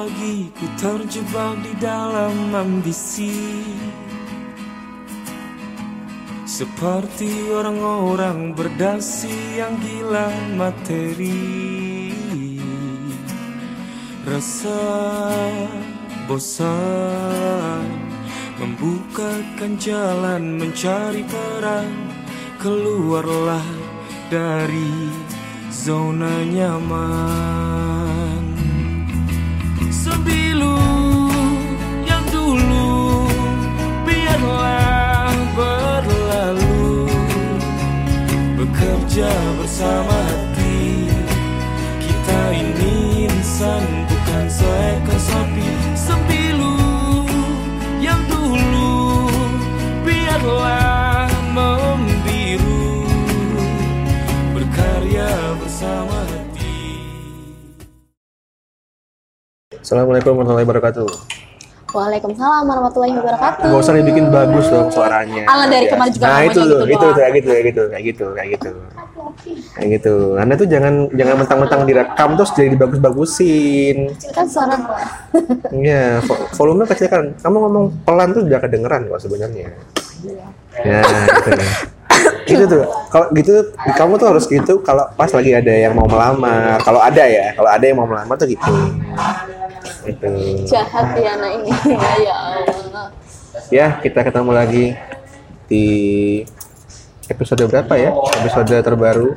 pagi ku terjebak di dalam ambisi. Seperti orang-orang berdasi yang gila materi. Rasa bosan Membukakan jalan mencari peran. Keluarlah dari zona nyaman Bekerja bersama hati Kita ini insan bukan seekor sapi. Sembilu yang dulu biarlah membiru. Berkarya bersama Assalamualaikum warahmatullahi wabarakatuh. Waalaikumsalam warahmatullahi wabarakatuh. Gak usah dibikin bagus dong suaranya. Ala dari Biasa. kemarin juga Nah itu gitu tuh, itu doang. tuh, kayak gitu, kayak gitu, kayak gitu, kayak gitu, kayak gitu. Anda tuh jangan jangan mentang-mentang direkam terus jadi dibagus-bagusin. Kan suara Iya, vo- volume kecil kan. Kamu ngomong pelan tuh udah kedengeran kok sebenarnya. Ya, gitu. Gitu tuh. Kalau gitu kamu tuh harus gitu kalau pas lagi ada yang mau melamar. Kalau ada ya, kalau ada yang mau melamar tuh gitu. Gitu. jahat ya anak ini. ya Allah. Ya, kita ketemu lagi di episode berapa ya? Episode terbaru.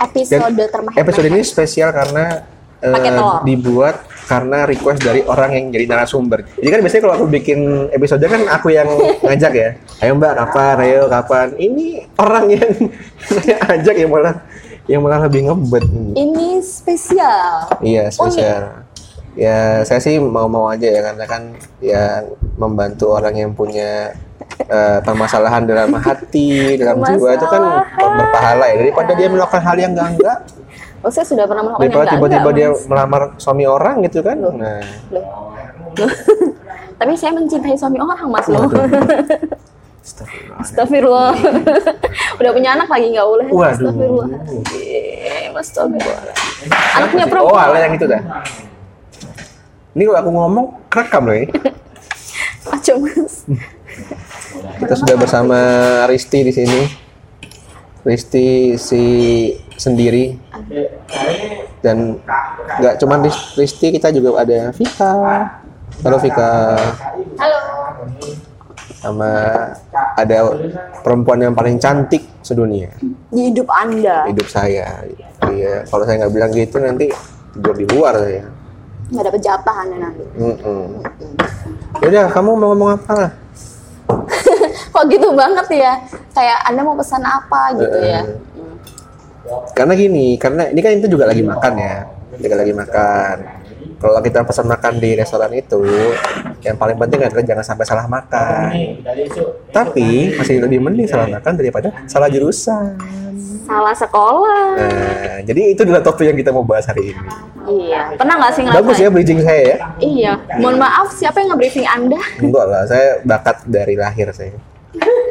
Episode termahal. Episode ini spesial karena telur. dibuat karena request dari orang yang jadi narasumber. Jadi kan biasanya kalau aku bikin episode kan aku yang ngajak ya. Ayo Mbak, kapan? Ayo kapan? Ini orang yang saya ajak yang malah yang malah lebih ngebet. Ini spesial. Iya, spesial. Ya, saya sih mau-mau aja ya karena kan ya membantu orang yang punya eh, permasalahan dalam hati, dalam jiwa itu kan berpahala ya daripada dia melakukan hal yang enggak-enggak, Oh, saya sudah pernah melakukan daripada tiba-tiba dia Mas. melamar suami orang gitu kan. Nah, Loh. Loh. Tapi saya mencintai suami orang, Mas loh. astagfirullah. Astagfirullah. Udah punya anak lagi nggak boleh. Waduh. Astagfirullah. Eh, Mas Astagfirullah. Anaknya Oh, perempuan. ala yang itu dah. Ini kalau aku ngomong kerekam loh ya. Aco, Mas. Kita sudah bersama Risti di sini. Risti si sendiri dan nggak cuma Ris- Risti kita juga ada Vika. Halo Vika. Halo. Sama ada perempuan yang paling cantik sedunia Di hidup Anda. hidup saya. Iya, kalau saya nggak bilang gitu nanti tidur di luar saya. Nggak dapet jatah Anda nanti. Mm-mm. Yaudah, kamu mau ngomong apa? Kok gitu banget ya? Kayak Anda mau pesan apa gitu ya? Karena gini, karena ini kan itu juga lagi makan ya, juga lagi makan. Kalau kita pesan makan di restoran itu, yang paling penting adalah jangan sampai salah makan. Tapi masih lebih mending salah makan daripada salah jurusan. Salah sekolah. Nah, jadi itu adalah topik yang kita mau bahas hari ini. Iya. Pernah nggak sih ngerasain? Bagus ya bridging saya ya. Iya. Mohon maaf, siapa yang nge-briefing Anda? Enggak lah, saya bakat dari lahir saya.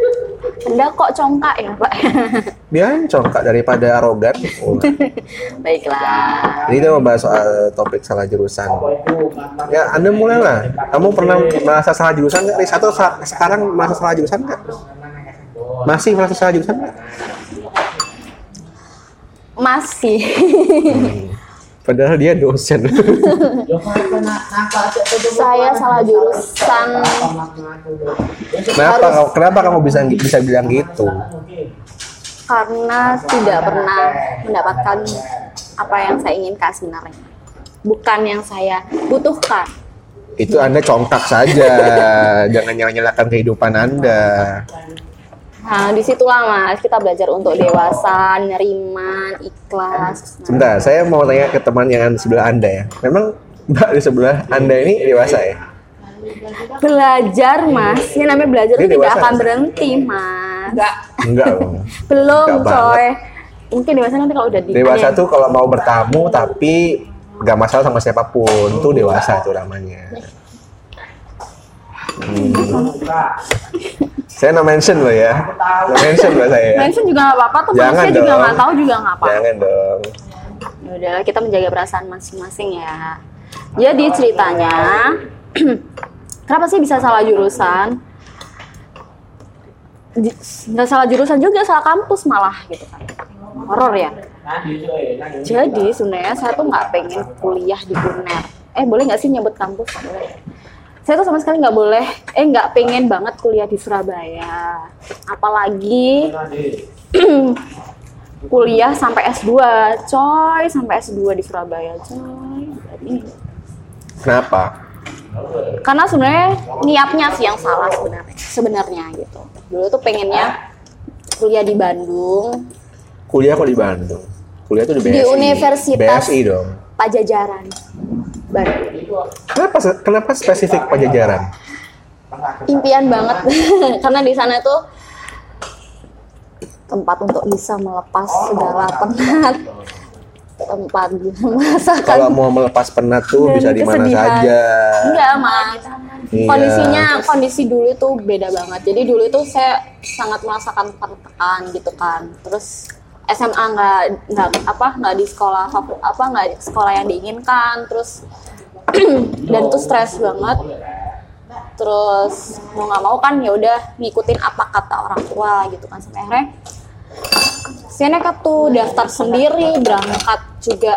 Anda kok congkak ya, Pak? Dia congkak daripada arogan. Oh. Baiklah. Jadi kita membahas soal topik salah jurusan. Ya, Anda mulailah. Kamu pernah merasa salah jurusan nggak? Atau sekarang merasa salah jurusan nggak? Masih merasa salah jurusan nggak? Masih. Padahal dia dosen. Saya salah jurusan kenapa? Kenapa kamu bisa bisa bilang gitu? karena tidak pernah mendapatkan apa yang saya inginkan sebenarnya. Bukan yang saya butuhkan. Itu Anda congkak saja. Jangan nyala-nyalakan kehidupan Anda. Nah, di situlah mas kita belajar untuk dewasa, nerima, ikhlas. Nah, Sebentar, saya mau tanya ke teman yang sebelah Anda ya. Memang Mbak di sebelah Anda ini dewasa ya? belajar mas, ini namanya belajar Ini itu tidak akan berhenti mas. Enggak loh. Belum Nggak coy. Mungkin dewasa nanti kalau udah di Dewasa tuh kalau mau bertamu tapi gak masalah sama siapa pun tuh dewasa tuh namanya. Hmm. Saya no mention loh ya. No mention loh saya. Mention juga nggak apa-apa tuh Jangan manusia juga dong. nggak tahu juga nggak apa-apa. Jangan dong. Ya Udah kita menjaga perasaan masing-masing ya. Jadi ceritanya, kenapa sih bisa salah jurusan? Nggak salah jurusan juga, salah kampus malah gitu kan. Horor ya. Jadi sebenarnya saya tuh nggak pengen kuliah di UNER. Eh boleh nggak sih nyebut kampus? Boleh. Saya tuh sama sekali nggak boleh, eh nggak pengen banget kuliah di Surabaya. Apalagi kuliah sampai S2, coy, sampai S2 di Surabaya, coy. Jadi, Kenapa? karena sebenarnya niatnya sih yang salah sebenarnya, sebenarnya gitu. Dulu tuh pengennya kuliah di Bandung, Kuliah kok di Bandung? Kuliah tuh di BSI. Di Universitas- BSI dong. Pajajaran. Kenapa kenapa spesifik Pajajaran? Impian banget, karena di sana tuh tempat untuk bisa melepas segala penat, tempat merasakan Kalau mau melepas penat tuh Dan bisa di mana saja. Enggak, Mas. Iya. Kondisinya kondisi dulu itu beda banget. Jadi dulu itu saya sangat merasakan tertekan gitu kan. Terus SMA nggak nggak apa nggak di sekolah apa nggak di sekolah yang diinginkan. Terus dan itu stres banget. Terus mau nggak mau kan ya udah ngikutin apa kata orang tua gitu kan sampai akhirnya saya nekat tuh daftar sendiri berangkat juga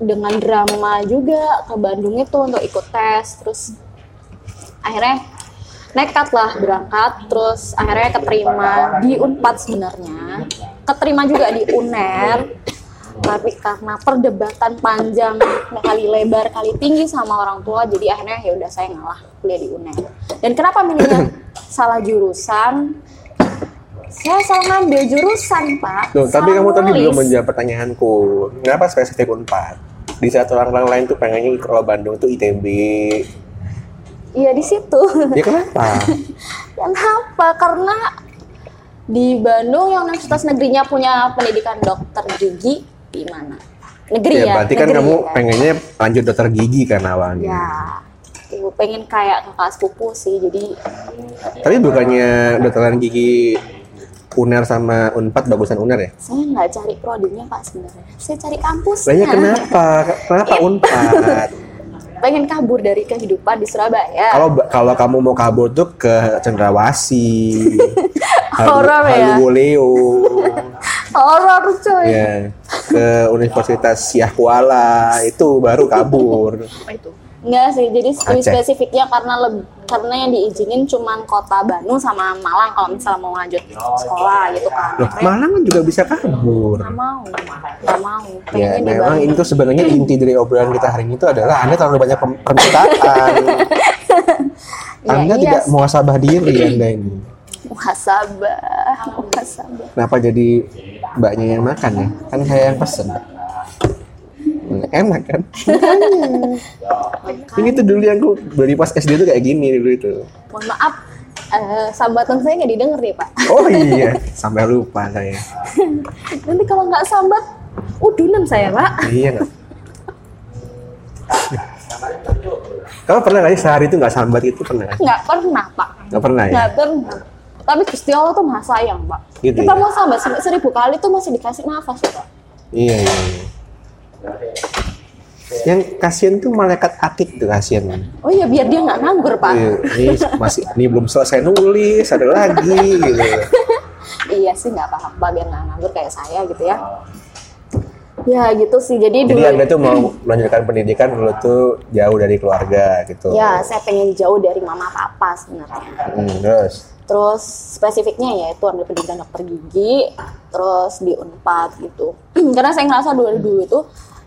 dengan drama juga ke Bandung itu untuk ikut tes terus akhirnya nekat lah berangkat terus akhirnya keterima di Unpad sebenarnya keterima juga di UNER tapi karena perdebatan panjang kali lebar kali tinggi sama orang tua jadi akhirnya ya udah saya ngalah kuliah di UNER dan kenapa milihnya salah jurusan saya salah ngambil jurusan pak Loh, tapi Salah kamu tadi belum menjawab pertanyaanku. Kenapa spesifik Unpad? Di saat orang-orang lain tuh pengennya kalau Bandung tuh ITB. iya di situ Ya kenapa? Kenapa? Karena di Bandung yang universitas negerinya punya pendidikan dokter gigi di mana? Negeri ya. ya berarti kan negeri kamu ya. pengennya lanjut dokter gigi kan awalnya. Ya, tuh, pengen kayak kakak sepupu sih. Jadi Tapi bukannya dokteran gigi UNER sama Unpad bagusan UNER ya? saya nggak cari prodinya pak sebenarnya. Saya cari kampusnya. Lainnya kenapa? Kenapa Unpad? Pengen kabur dari kehidupan di Surabaya. Kalau kalau kamu mau kabur tuh ke Cendrawasih, Horor ya? Haluoleo, Horor cuy. ya ke Universitas Syah Kuala itu baru kabur. Enggak sih, jadi lebih spesifiknya karena leb- karena yang diizinin cuman kota Bandung sama Malang kalau misalnya mau lanjut sekolah gitu kan. Loh, Malang kan juga bisa kabur. Nggak mau, nggak mau. Ya, memang itu sebenarnya inti dari obrolan kita hari ini itu adalah Anda terlalu banyak permintaan. Ya, Anda iya tidak sih. muhasabah diri Anda ini. muhasabah, muhasabah. Kenapa jadi mbaknya yang makan ya? Kan saya yang pesen. Enak kan? Ini tuh dulu yang aku beli pas SD tuh kayak gini dulu itu. Mohon maaf, eh, sambatan saya nggak didengar nih Pak. Oh iya, sampai lupa saya. Nanti kalau nggak sambat, udunan saya Pak. Iya nggak? Kamu pernah nggak sih sehari itu nggak sambat itu pernah? nggak? Pernah Pak. Nggak pernah ya? Nggak pernah. Tapi Gusti Allah tuh maha sayang Pak. Gitu Kita ya? mau sambat sampai seribu kali tuh masih dikasih nafas ya, Pak. Iya iya. iya. Yang kasihan tuh malaikat akik tuh kasihan. Oh iya biar dia nggak nganggur Pak. Iya, ini masih ini belum selesai nulis, ada lagi gitu. Iya sih nggak apa-apa biar nggak nganggur kayak saya gitu ya. Ya gitu sih. Jadi dulu Jadi anda tuh mau melanjutkan pendidikan dulu tuh jauh dari keluarga gitu. ya saya pengen jauh dari mama papa sebenarnya. Hmm, terus. Terus spesifiknya ya itu ambil pendidikan dokter gigi, terus di Unpad gitu. Karena saya ngerasa dulu dulu itu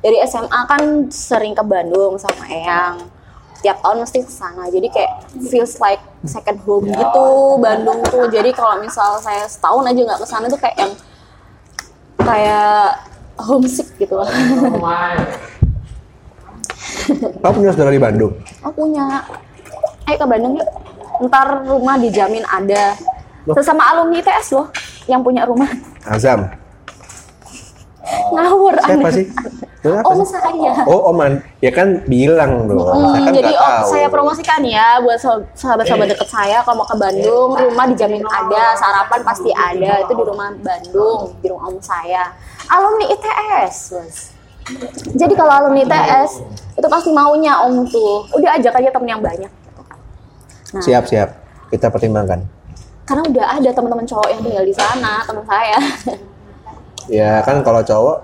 dari SMA kan sering ke Bandung sama Eyang. Tiap tahun mesti ke sana. Jadi kayak feels like second home gitu Bandung tuh. Jadi kalau misal saya setahun aja nggak ke sana tuh kayak yang kayak homesick gitu lah. Kamu punya saudara di Bandung? Oh punya. Ayo ke Bandung yuk. Ntar rumah dijamin ada. Sesama alumni ITS loh yang punya rumah. Azam. Ngawur Siapa Anda. sih? Lu apa Om sih? saya. Oh, Oman. Ya kan bilang dong. Hmm, saya kan jadi tahu. saya promosikan ya buat sah- sahabat-sahabat deket saya kalau mau ke Bandung rumah dijamin ada sarapan pasti ada itu di rumah Bandung di rumah om saya alumni ITS bos jadi kalau alumni ITS itu itu pasti maunya om tuh udah ajak aja temen yang banyak gitu kan. Nah, Siap, siap. Kita pertimbangkan. karena udah ada teman-teman cowok yang tinggal di sana teman saya Ya kan kalau cowok,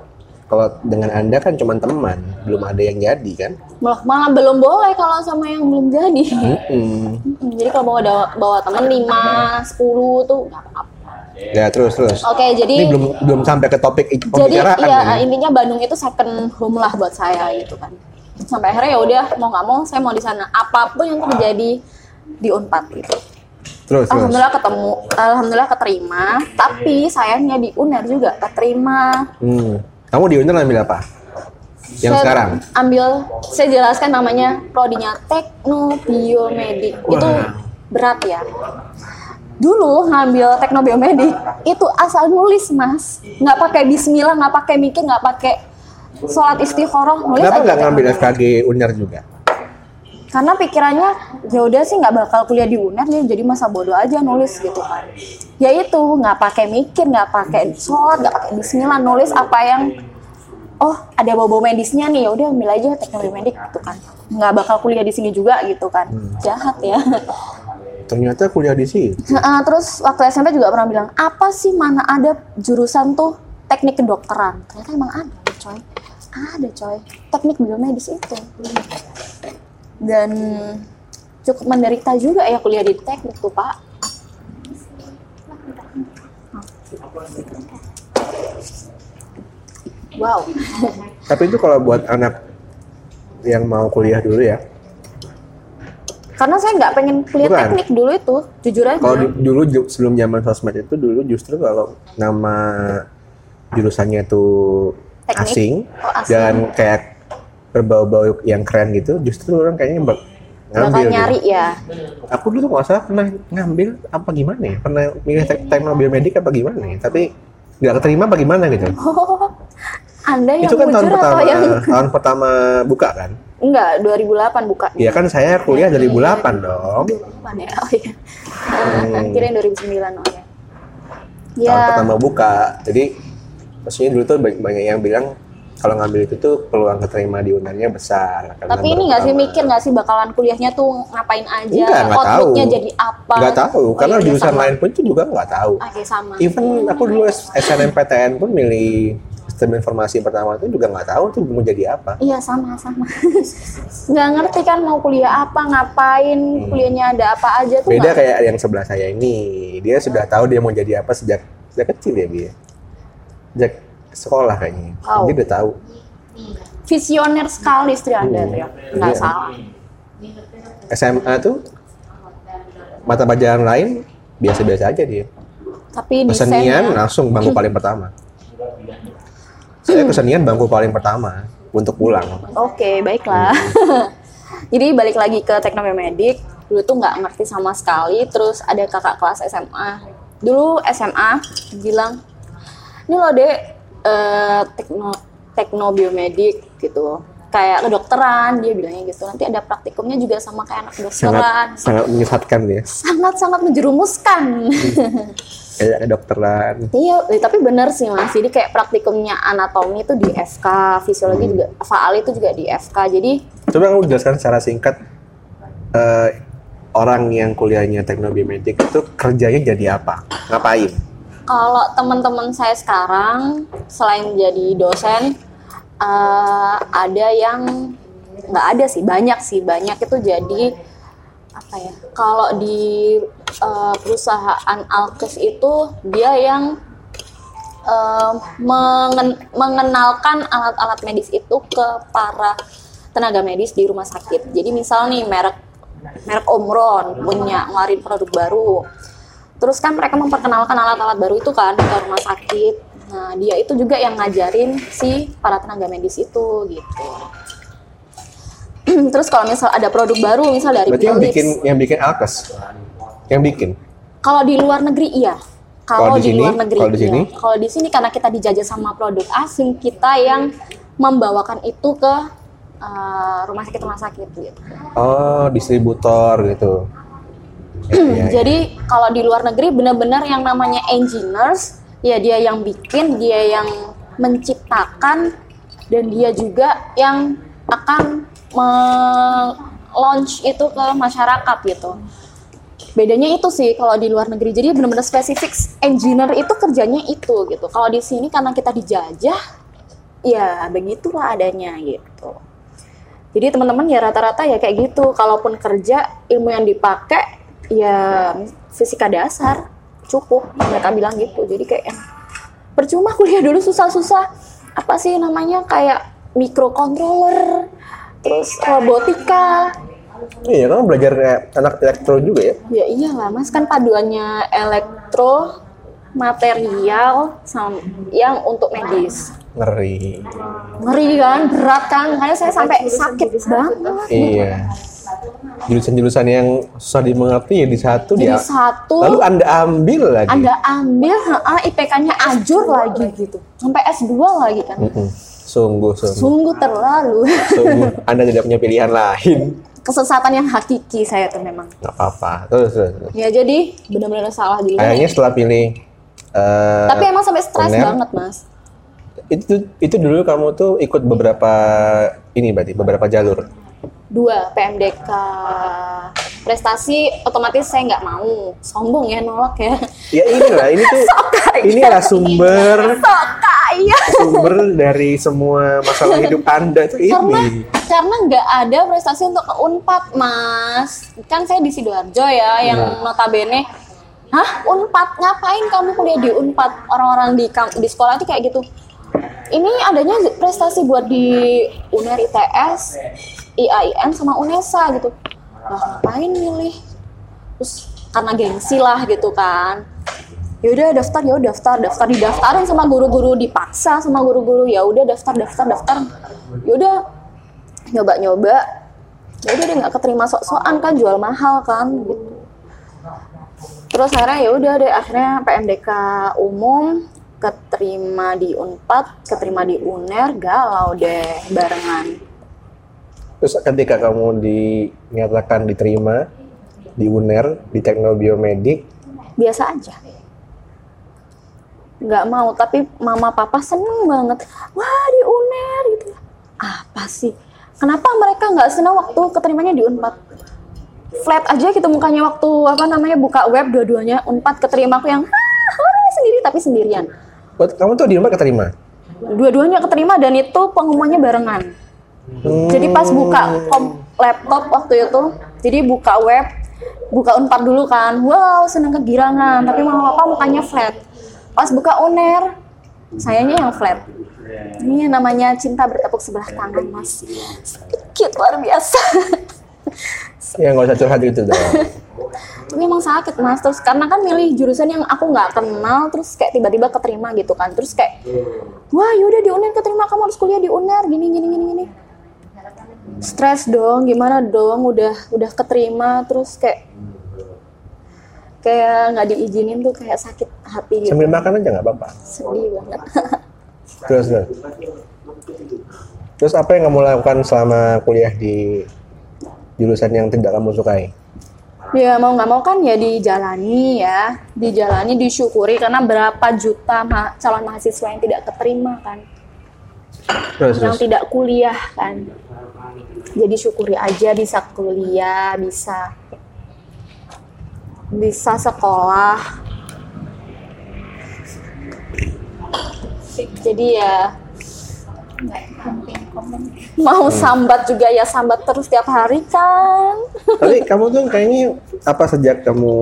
kalau dengan Anda kan cuma teman, belum ada yang jadi kan? malah, malah belum boleh kalau sama yang belum jadi Mm-mm. Hmm, jadi kalau bawa bawa teman 5, 10 tuh nggak apa-apa Ya terus terus. oke jadi Ini belum belum sampai ke topik jadi pembicaraan ya kan? intinya Bandung itu second home lah buat saya gitu kan sampai akhirnya ya udah mau nggak mau saya mau di sana apa pun yang terjadi di Unpad gitu Terus terus. alhamdulillah ketemu alhamdulillah keterima tapi sayangnya di UNER juga keterima Hmm. Kamu di Uner ambil apa? Yang Saya sekarang? ambil saya jelaskan namanya prodinya teknobiomedik itu berat ya dulu ngambil teknobiomedik itu asal nulis mas nggak pakai Bismillah nggak pakai mikir nggak pakai sholat istikharah nulis Kenapa nggak ngambil. FKG Uner juga? Karena pikirannya ya udah sih nggak bakal kuliah di UNER ya jadi masa bodoh aja nulis gitu kan. Ya itu nggak pakai mikir nggak pakai sholat nggak pakai Bismillah nulis apa yang oh ada bau-bau medisnya nih ya udah ambil aja teknologi medik gitu kan. Nggak bakal kuliah di sini juga gitu kan. Jahat ya. Ternyata kuliah di sini. Nah, terus waktu SMP juga pernah bilang apa sih mana ada jurusan tuh teknik kedokteran? Ternyata emang ada coy. Ada coy. Teknik biomedis itu dan cukup menderita juga ya kuliah di teknik tuh pak wow Tapi itu kalau buat anak yang mau kuliah dulu ya. karena saya nggak pengen kuliah Bukan. teknik dulu itu jujur aja Kalau dulu sebelum zaman sosmed itu dulu justru kalau nama jurusannya itu Teknik? asing, Oh, asing. dan kayak berbau-bau yang keren gitu, justru orang kayaknya bak- bakal ngambil. gitu. nyari ya Aku dulu nggak salah pernah ngambil apa gimana ya? Pernah milih tek teknologi biomedik apa gimana ya? Tapi nggak keterima apa gimana gitu. oh anda yang itu kan tahun pertama, yang tahun pertama buka kan? enggak 2008 buka Iya kan saya kuliah dari 2008 dong. Mana ya? Oh iya. Hmm. Kirain 2009 oh ya. tahun Ya, pertama buka. Jadi maksudnya dulu tuh banyak yang bilang kalau ngambil itu tuh peluang keterima di unarnya besar. karena tapi ini nggak sih mikir nggak sih bakalan kuliahnya tuh ngapain aja, Enggak, nggak tahu. outputnya jadi apa? Nggak tahu, Oh, karena iya, jurusan sama. lain pun itu juga nggak tahu. Oke sama. Even aku dulu SNMPTN pun milih sistem informasi pertama itu juga nggak tahu tuh mau jadi apa. Iya sama sama. nggak ngerti kan mau kuliah apa, ngapain, kuliahnya ada apa aja tuh Hmm. Beda nggak- kayak yang sebelah saya ini, dia sudah tahu dia mau jadi apa sejak sejak kecil ya dia. Sejak sekolah kayaknya, Wow. dia udah tahu. visioner sekali istri anda Hmm. ya. Iya. salah. SMA tuh mata pelajaran lain biasa-biasa aja dia. Tapi Kesenian langsung bangku paling pertama. Saya kesenian bangku paling pertama untuk pulang. Oke, baiklah. Jadi balik lagi ke teknomedik, dulu tuh nggak ngerti sama sekali. Terus ada kakak kelas SMA. Dulu SMA bilang, ini loh dek, eh, tekno teknobiomedik gitu. Kayak kedokteran, dia bilangnya gitu. Nanti ada praktikumnya juga sama kayak anak kedokteran. Sangat sangat menyesatkan ya. Sangat-sangat menjerumuskan. Kayak kedokteran. Iya, eh, tapi bener sih mas. Jadi kayak praktikumnya anatomi itu di FK, fisiologi Hmm. juga, faal itu juga di FK. Jadi Coba kamu jelaskan secara singkat eh, orang yang kuliahnya teknobiomedik itu kerjanya jadi apa? Ngapain? Kalau teman-teman saya sekarang selain jadi dosen eh, ada yang nggak ada sih banyak sih banyak itu jadi apa ya kalau di eh, perusahaan Alkes itu dia yang eh, mengen- mengenalkan alat-alat medis itu ke para tenaga medis di rumah sakit. Jadi misal nih merek merek Omron punya ngeluarin produk baru Terus kan mereka memperkenalkan alat-alat baru itu kan ke rumah sakit. Nah, dia itu juga yang ngajarin si para tenaga medis itu gitu. Terus kalau misal ada produk baru misal dari Berarti yang bikin yang bikin Alkes, yang bikin. Kalau di luar negeri iya. Kalau di di, sini? luar negeri Kalau di iya. sini? Kalau di sini karena kita dijajah sama produk asing, kita yang membawakan itu ke uh, rumah sakit rumah sakit gitu. Oh, distributor gitu. Ya, ya, ya. Jadi kalau di luar negeri benar-benar yang namanya engineers, ya dia yang bikin, dia yang menciptakan, dan dia juga yang akan launch itu ke masyarakat gitu. Bedanya itu sih kalau di luar negeri. Jadi benar-benar spesifik engineer itu kerjanya itu gitu. Kalau di sini karena kita dijajah, ya begitulah adanya gitu. Jadi teman-teman ya rata-rata ya kayak gitu. Kalaupun kerja ilmu yang dipakai ya fisika dasar cukup. Mereka bilang gitu. Jadi kayak percuma kuliah dulu susah-susah. Apa sih namanya? Kayak microcontroller terus robotika. Iya, kamu belajar kayak anak elektro juga ya? ya iyalah mas. Kan paduannya elektro material sama yang untuk medis. Ngeri. ngeri kan? Berat kan? Makanya saya sampai sakit banget. Iya. Jurusan-jurusan yang susah dimengerti ya di satu jadi dia. satu Lalu Anda ambil lagi. anda ambil IPK-nya ajur lagi gitu sampai S2 lagi kan Mm-mm. Sungguh, sungguh. sungguh terlalu Sungguh. Anda tidak punya pilihan lain. kesesatan yang hakiki saya tuh memang Gak apa-apa. Terus, terus. terus. ya jadi benar-benar salah dulu Kayaknya setelah pilih eh, tapi emang sampai stres banget mas itu itu dulu kamu tuh ikut beberapa ini berarti beberapa jalur. Dua PMDK prestasi otomatis saya nggak mau. Sombong ya nolak ya. Ya inilah ini tuh inilah sumber sumber dari semua masalah hidup Anda tuh karena ini. karena nggak ada prestasi untuk ke Unpad mas. Kan saya di sidoarjo ya yang notabene hah Unpad ngapain kamu kuliah di Unpad? Orang-orang di di sekolah itu kayak gitu ini adanya prestasi buat di UNER ITS IAIN sama UNESA gitu. Lah ngapain milih? Terus karena gengsi lah gitu kan. Ya udah daftar ya udah daftar daftar didaftarin sama guru-guru dipaksa sama guru-guru. Ya udah daftar daftar daftar. Ya udah nyoba nyoba ya udah nggak keterima sok-sokan kan jual mahal kan gitu. Terus akhirnya ya udah deh akhirnya PMDK umum keterima di Unpad keterima di UNER galau deh barengan. Terus ketika kamu dinyatakan diterima di UNER di teknologi biomedik, biasa aja. Nggak mau tapi mama papa seneng banget. Wah di uner gitu. Apa sih? Kenapa mereka nggak seneng waktu keterimanya di unpad? Flat aja gitu mukanya waktu apa namanya buka web dua-duanya unpad keterima aku yang ah sendiri tapi sendirian Buat kamu tuh di UNER keterima. dua-duanya keterima dan itu pengumumannya barengan. Hmm, jadi pas buka kom laptop waktu itu jadi buka web buka unpad dulu kan. Wow seneng kegirangan. Tapi mama papa mukanya flat. Pas buka uner sayanya yang flat. Ini namanya cinta bertepuk sebelah tangan mas. Sakit luar biasa ya nggak usah curhat gitu dong. tapi emang sakit mas. Terus karena kan milih jurusan yang aku nggak kenal terus kayak tiba-tiba keterima gitu kan. Terus kayak wah yaudah di uner keterima. Kamu harus kuliah di uner. Gini gini gini gini. Stres dong gimana dong? Udah udah keterima. Terus kayak kayak nggak diizinin tuh kayak sakit hati gitu. Sambil makan aja nggak apa-apa. sedih banget. Terus, terus. Terus apa yang kamu lakukan selama kuliah di jurusan yang tidak kamu sukai? ya mau nggak mau kan ya dijalani ya dijalani disyukuri karena berapa juta ma- calon mahasiswa yang tidak keterima kan Terus, yang terus. tidak kuliah kan jadi syukuri aja bisa kuliah bisa bisa sekolah jadi ya mau sambat juga ya sambat terus tiap hari kan Tapi kamu tuh kayaknya apa sejak kamu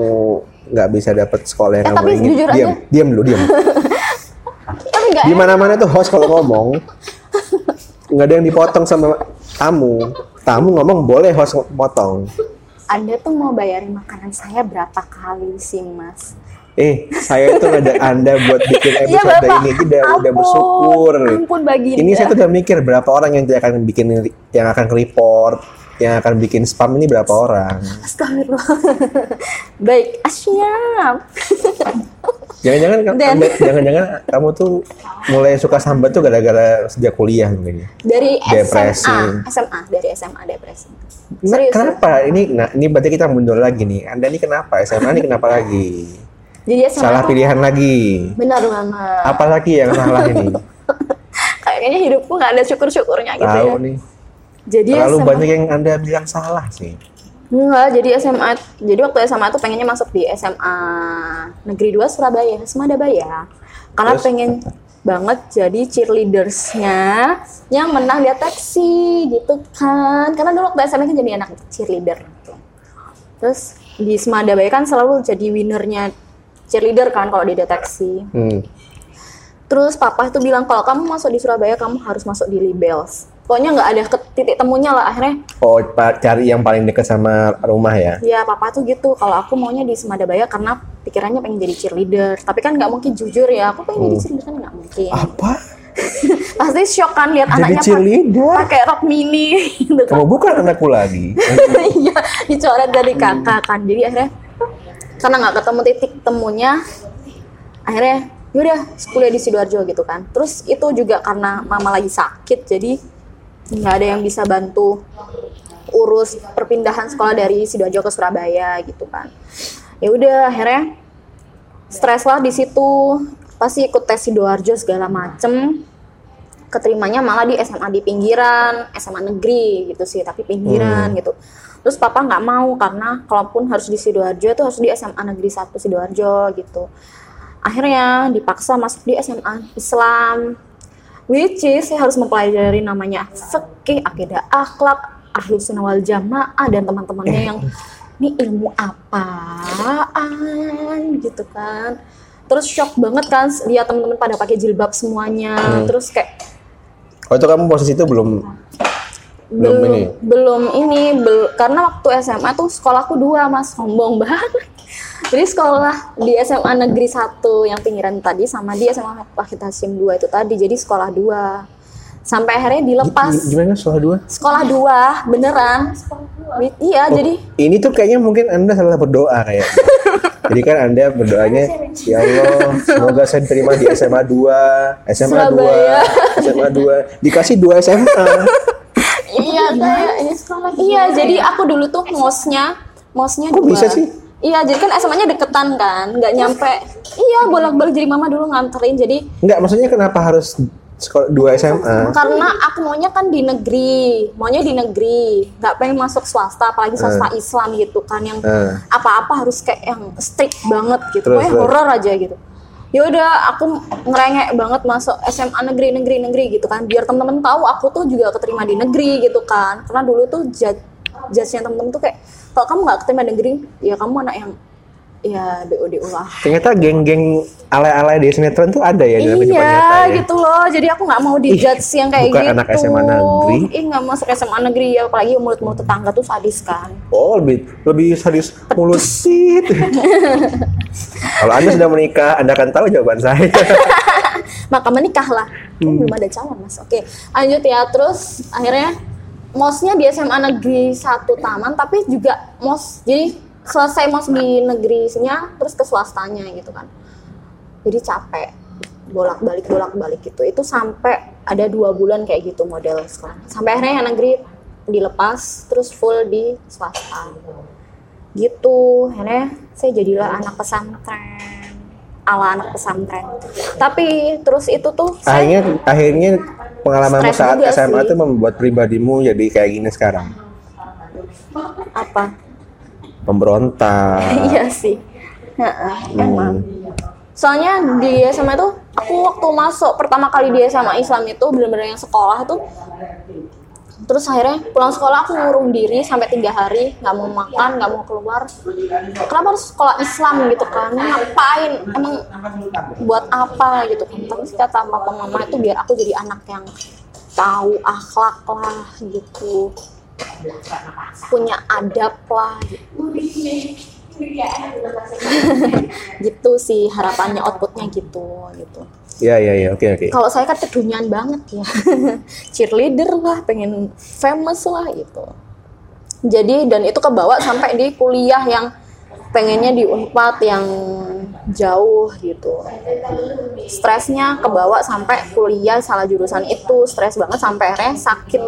nggak bisa dapat sekolah yang Eh, kamu tapi ingin? jujur diam, aja. diam dulu, diam. Di mana-mana tuh host kalau ngomong nggak ada yang dipotong sama tamu. Tamu ngomong boleh host potong. anda tuh mau bayarin makanan saya berapa kali sih mas Eh, saya tuh ngajak Anda buat bikin Iya, episode Bapak. ini udah, udah Ampun, bersyukur. ampun Baginda. Ini saya tuh udah mikir berapa orang yang akan bikin yang akan report, yang akan bikin spam ini berapa orang. Astagfirullah. Baik, asyam. Jangan-jangan jangan-jangan kamu tuh mulai suka sambat tuh gara-gara sejak kuliah mungkin. ya? Dari Depresi. SMA, SMA dari SMA depresi. Nah, Serius. kenapa? Ini nah ini berarti kita mundur lagi nih. Anda ini kenapa? SMA ini kenapa lagi? Jadi SMA Salah pilihan lagi. Benar banget. Apa lagi yang salah ini? Kayaknya hidupku nggak ada syukur-syukurnya gitu Tahu ya. nih. jadi Terlalu SMA banyak yang anda bilang salah sih. Enggak, jadi SMA, jadi waktu SMA tuh pengennya masuk di SMA Negeri 2 Surabaya, Semadabaya. Karena Terus? pengen banget jadi cheerleadersnya yang menang di ateksi gitu kan. Karena dulu waktu SMA kan jadi anak cheerleader. gitu. Terus di Semadabaya kan selalu jadi winernya cheerleader kan kalau di deteksi. Hmm. Terus papa itu bilang kalau kamu masuk di Surabaya kamu harus masuk di Libels. Pokoknya nggak ada ke titik temunya lah akhirnya Oh, cari yang paling dekat sama rumah ya. Ya papa tuh gitu, kalau aku maunya di Semadabaya karena pikirannya pengen jadi cheerleader. Tapi kan nggak mungkin jujur ya, aku pengen jadi cheerleader kan nggak mungkin. Apa? Pasti shock kan lihat anaknya pakai rok mini gitu kan. Kamu bukan anakku lagi. Iya, dicoret dari kakak kan. Jadi akhirnya karena nggak ketemu titik temunya, akhirnya yaudah kuliah di sidoarjo gitu kan. Terus itu juga karena mama lagi sakit, jadi nggak ada yang bisa bantu urus perpindahan sekolah dari sidoarjo ke Surabaya gitu kan. Ya udah akhirnya stres lah di situ. Pasti ikut tes sidoarjo segala macem keterimanya malah di SMA di pinggiran, SMA negeri gitu sih, tapi pinggiran gitu. Terus papa nggak mau karena kalaupun harus di sidoarjo itu harus di SMA negeri 1 sidoarjo gitu. Akhirnya dipaksa masuk di SMA Islam, which is saya harus mempelajari namanya fikih, akidah akhlak, ahlu sunnah wal jamaah dan teman-temannya yang ini ilmu apaan gitu kan. Terus shock banget kan lihat teman-teman pada pakai jilbab semuanya. Terus kayak Oh, itu kamu posisi itu belum belum belum ini. belum ini bel- karena waktu SMA tuh sekolahku dua mas sombong banget jadi sekolah di SMA negeri 1 yang pinggiran tadi sama di SMA Wahid Hasim 2 itu tadi jadi sekolah dua sampai akhirnya dilepas Gi- Gimana soal dua? sekolah dua beneran Wi- iya jadi Ini tuh kayaknya mungkin anda salah berdoa kayak. Jadi kan anda berdoanya, ya Allah, semoga saya diterima di SMA 2, SMA Surabaya. 2, SMA 2, dikasih 2 SMA. iya kayak ini sekolah iya jadi aku dulu tuh mosnya mosnya Kok dua bisa sih? Iya, jadi kan SMA-nya deketan kan, nggak nyampe. Iya, bolak-balik jadi mama dulu nganterin. Jadi Enggak, maksudnya kenapa harus sekolah 2 SMA? karena aku maunya kan di negeri maunya di negeri nggak pengen masuk swasta apalagi swasta Islam gitu kan yang Eh. apa-apa harus kayak yang strict banget gitu Terus, pokoknya terus. horor aja gitu ya udah aku ngerengek banget masuk SMA negeri negeri negeri gitu kan. Biar temen-temen tahu aku tuh juga keterima di negeri gitu kan. Karena dulu tuh judge judge-nya temen-temen tuh kayak kalau kamu nggak keterima di negeri? Ya kamu anak yang ya BOD ulah Ternyata geng-geng alay-alay di sinetron tuh ada ya dalam Iya ya. gitu loh. Jadi aku nggak mau Ih, dijudge yang kayak bukan gitu. anak SMA negeri. Ih nggak masuk SMA negeri ya, apalagi mulut-mulut tetangga tuh sadis kan. Oh, lebih lebih sadis mulut sit. Kalau Anda sudah menikah, Anda akan tahu jawaban saya. Maka menikahlah. Hmm. belum ada calon mas. Oke lanjut ya. Terus akhirnya mosnya di SMA negeri satu taman, tapi juga mos. Jadi selesai mos di negerinya, terus ke swastanya gitu kan. Jadi capek bolak-balik bolak-balik gitu. Itu sampai ada dua bulan kayak gitu model sekolah. Sampai akhirnya yang negeri dilepas, terus full di swasta. Gitu. Akhirnya saya jadilah anak pesantren ala anak pesantren. Tapi terus itu tuh saya akhirnya akhirnya pengalamanmu Stres saat SMA sih. itu membuat pribadimu jadi kayak gini sekarang. apa? Pemberontak. iya sih. Heeh, Hmm. emang. Soalnya di SMA tuh aku waktu masuk pertama kali di SMA Islam itu bener-bener yang sekolah tuh terus akhirnya pulang sekolah aku ngurung diri sampai tiga hari nggak mau makan nggak mau keluar kenapa harus sekolah Islam gitu kan ngapain emang buat apa gitu kan tapi kata papa mama itu biar aku jadi anak yang tahu akhlak lah gitu punya adab lah. Gitu gitu sih harapannya outputnya gitu gitu. Ya ya ya, oke oke. kalau saya kan kedunian banget ya. Cheerleader lah pengen famous lah gitu. Jadi dan itu kebawa sampai di kuliah yang pengennya di unpad yang jauh gitu. Stresnya kebawa sampai kuliah salah jurusan itu stres banget sampai akhirnya sakit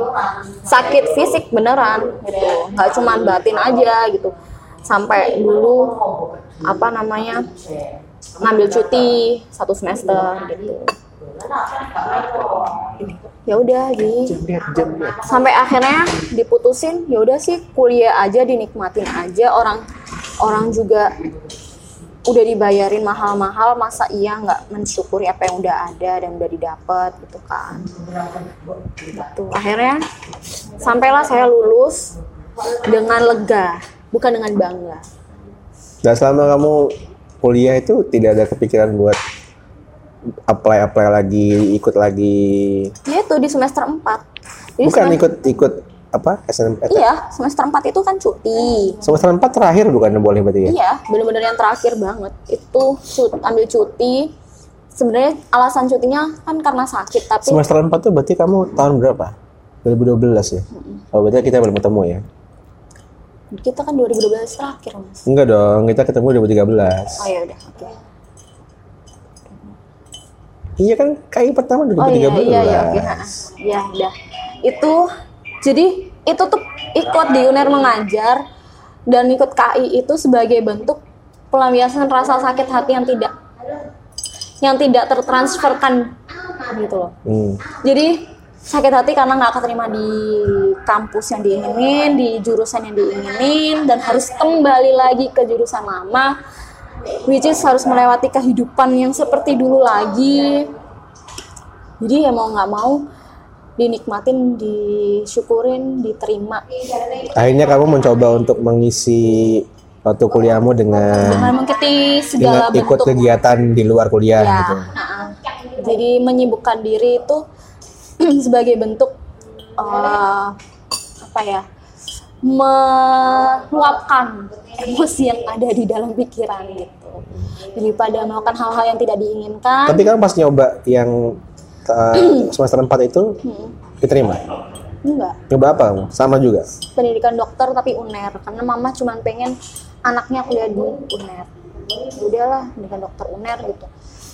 sakit fisik beneran gitu. Nggak cuman batin aja gitu. Sampai dulu apa namanya ngambil cuti satu semester gitu. Ya udah lihat. sampai akhirnya diputusin ya udah sih kuliah aja dinikmatin aja orang orang juga udah dibayarin mahal-mahal masa iya nggak mensyukuri apa yang udah ada dan udah didapat gitu kan. Gitu. Akhirnya sampailah saya lulus dengan lega bukan dengan bangga. Dan selama kamu kuliah itu tidak ada kepikiran buat apply apply lagi, ikut lagi. ya itu di semester 4 Jadi Bukan semester- ikut ikut apa SNM iya semester 4 itu kan cuti semester 4 terakhir bukan boleh berarti ya? Iya, bener-bener yang terakhir banget. Itu cut, ambil cuti. Sebenarnya alasan cutinya kan karena sakit, tapi Semester 4 tuh berarti kamu tahun berapa? 2012 ya? Oh berarti kita belum ketemu ya? kita kan 2012 terakhir, Mas. Enggak dong, kita ketemu 2013. Oh ya udah, oke. Iya kan KI pertama 2013. Oh iya iya iya oke. ha. Iya, udah. Itu jadi itu tuh ikut di UNER mengajar dan ikut KI itu sebagai bentuk pelampiasan rasa sakit hati yang tidak yang tidak tertransferkan gitu loh. Hmm. Jadi sakit hati karena nggak keterima di kampus yang diinginin, di jurusan yang diinginin, dan harus kembali lagi ke jurusan lama, which is harus melewati kehidupan yang seperti dulu lagi. Jadi ya mau nggak mau dinikmatin, disyukurin, diterima. Akhirnya kamu mencoba untuk mengisi waktu kuliahmu dengan Dengan mengikuti segala dengan ikut bentuk kegiatan di luar kuliah ya, gitu. jadi menyibukkan diri itu sebagai bentuk eh, apa ya meluapkan emosi yang ada di dalam pikiran gitu daripada melakukan hal-hal yang tidak diinginkan Tapi kamu pas nyoba yang uh, semester 4 itu Hmm, diterima? enggak Nyoba apa? Sama juga? pendidikan dokter tapi uner karena mama cuma pengen anaknya kuliah di uner udahlah pendidikan dokter uner gitu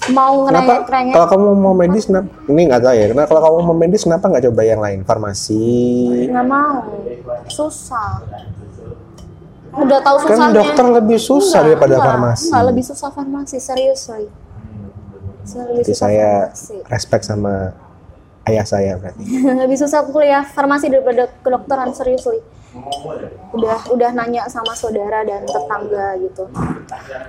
mau Kenapa? ngerengek-rengek Kalau kamu mau medis, kenapa? Ini nggak tahu ya. Kenapa kalau kamu mau medis, kenapa nggak coba yang lain? Farmasi. nggak mau susah udah tahu Kan susahnya dokter lebih susah Enggak, daripada enggak, farmasi. enggak lebih susah farmasi serius sorry lebih Jadi saya farmasi. respect sama ayah saya berarti. lebih susah kuliah farmasi daripada kedokteran serius Li. udah udah nanya sama saudara dan tetangga gitu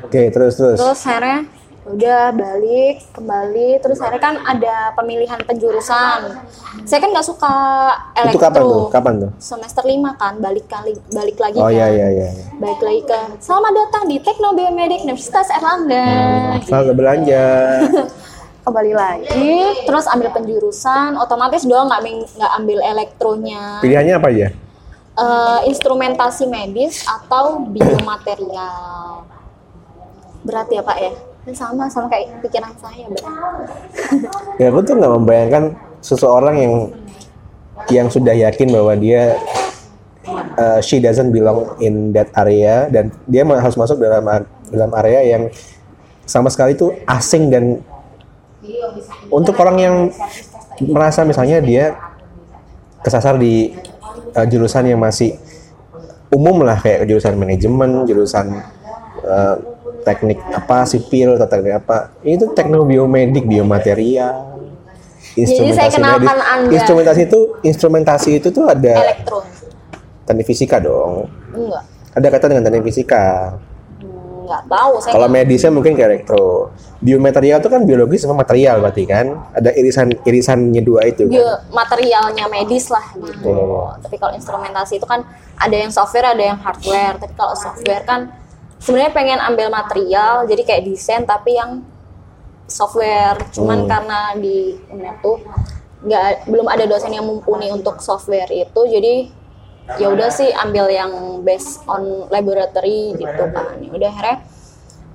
Oke, terus terus. terus akhirnya udah balik kembali terus akhirnya kan ada pemilihan penjurusan saya kan nggak suka elektro Itu kapan tuh? Kapan tuh? semester 5 kan balik kali balik lagi Oh kan. iya iya iya. iya. balik lagi ke selamat datang di Tekno Biomedik Universitas Erlangga Selamat belanja. kembali lagi terus ambil penjurusan otomatis dong nggak nggak ambil elektronya Pilihannya apa aja? Eh, instrumentasi medis atau biomaterial berat ya pak ya sama sama kayak pikiran saya berat Ya aku tuh nggak membayangkan seseorang yang yang sudah yakin bahwa dia uh, she doesn't belong in that area dan dia harus masuk dalam dalam area yang sama sekali itu asing dan untuk orang yang merasa misalnya dia kesasar di uh, jurusan yang masih umum lah kayak jurusan manajemen, jurusan uh, teknik apa sipil atau teknik apa. Itu teknik biomedik biomaterial Jadi saya kenalkan medis. Anda. instrumentasi itu instrumentasi itu tuh ada elektro teknik fisika dong. Enggak. Ada kata dengan teknik fisika. Hmm, nggak tahu saya kalau medisnya mungkin ke elektro. Biomaterial itu kan biologis sama material berarti kan? Ada irisan irisannya dua itu kan? Bio materialnya medis lah gitu. Oh. tapi kalau instrumentasi itu kan ada yang software ada yang hardware. Tapi kalau software kan sebenarnya pengen ambil material jadi kayak desain tapi yang software. Cuman Hmm. karena di UNER tuh nggak belum ada dosen yang mumpuni untuk software itu jadi ya udah sih ambil yang based on laboratory gitu kan. Ya udah akhirnya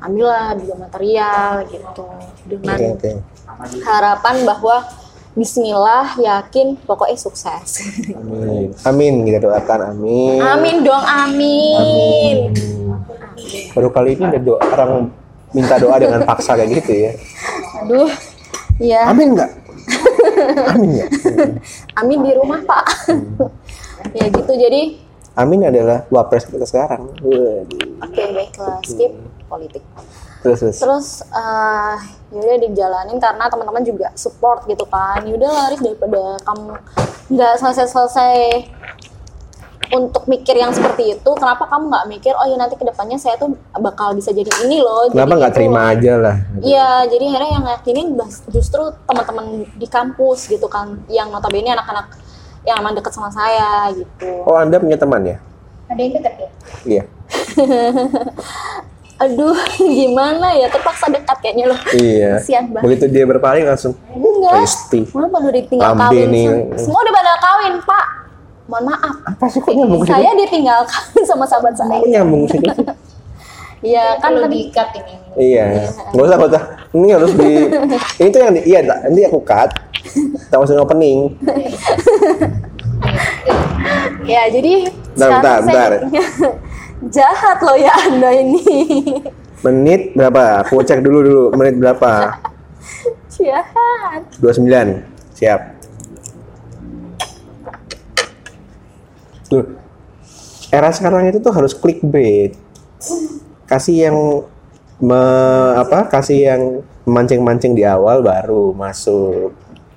ambillah biomaterial gitu. Dengan oke oke. harapan bahwa Bismillah yakin pokoknya sukses. amin. Amin. Kita doakan amin. Amin dong amin. Baru kali ini ada doa orang minta doa dengan paksa kayak gitu ya. Aduh, ya amin nggak? Amin nggak amin di rumah pak. ya gitu jadi amin adalah wapres kita sekarang. Oke baiklah skip politik. Terus terus. terus eh yaudah dijalanin karena teman-teman juga support gitu kan. Yaudah lah Arif daripada kamu nggak selesai-selesai untuk mikir yang seperti itu kenapa kamu nggak mikir oh ya nanti ke depannya saya tuh bakal bisa jadi ini loh Kenapa nggak itu terima loh." aja lah? Iya, jadi akhirnya yang yakinin justru teman-teman di kampus gitu kan, yang notabene anak-anak yang emang deket sama saya gitu. Oh anda punya teman ya? Ada yang deket ya? Iya. Aduh, gimana ya? Terpaksa dekat kayaknya loh. Iya. Kasian banget. Begitu dia berpaling langsung. Enggak. Pasti. Mana pada ditinggal Lambe kawin nih. sem- Semua udah pada kawin, Pak. Mohon maaf. Apa sih kok nyambung situ? Saya ditinggal kawin sama sahabat saya. Kok nyambung situ? Iya, kan tadi diikat ini. Iya. Gak usah, gak usah. Ini harus di. Ini tuh yang di. Iya, nanti aku cut. Kita masukin opening. Ya, jadi Bentar, sekarang bentar, saya bentar. Jahat loh ya Anda ini. Menit berapa? Aku cek dulu dulu. Menit berapa? Jahat. 29. Siap. Tuh. Era sekarang itu tuh harus clickbait. Kasih yang me, apa? Kasih yang mancing-mancing di awal baru masuk.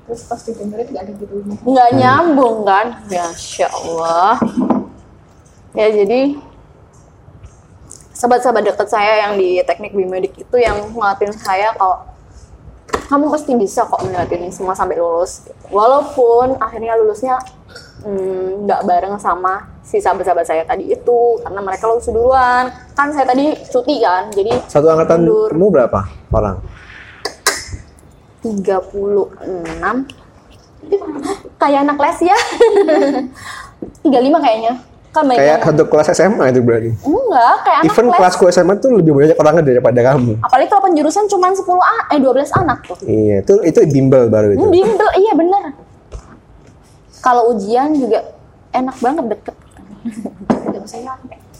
Terus pas didengerin nggak ada judulnya. nggak nyambung kan ya Allah ya jadi sahabat-sahabat dekat saya yang di teknik biomedik itu yang ngelatin saya kalau kamu pasti bisa kok ngeliatin ini semua sampai lulus walaupun akhirnya lulusnya hmm, nggak bareng sama si sahabat-sahabat saya tadi itu karena mereka lulus duluan kan saya tadi cuti kan jadi Satu angkatan mundur. kamu berapa orang? 36 kayak anak les ya 35 kayaknya kan Kayak yang- satu kelas SMA itu berarti. enggak kayak anak Even les kelasku SMA tuh lebih banyak orangnya daripada kamu. apalagi kalau penjurusan cuma 10 a- eh 12 anak tuh Iya, itu itu bimbel baru itu. Bimbel iya bener kalau ujian juga enak banget deket.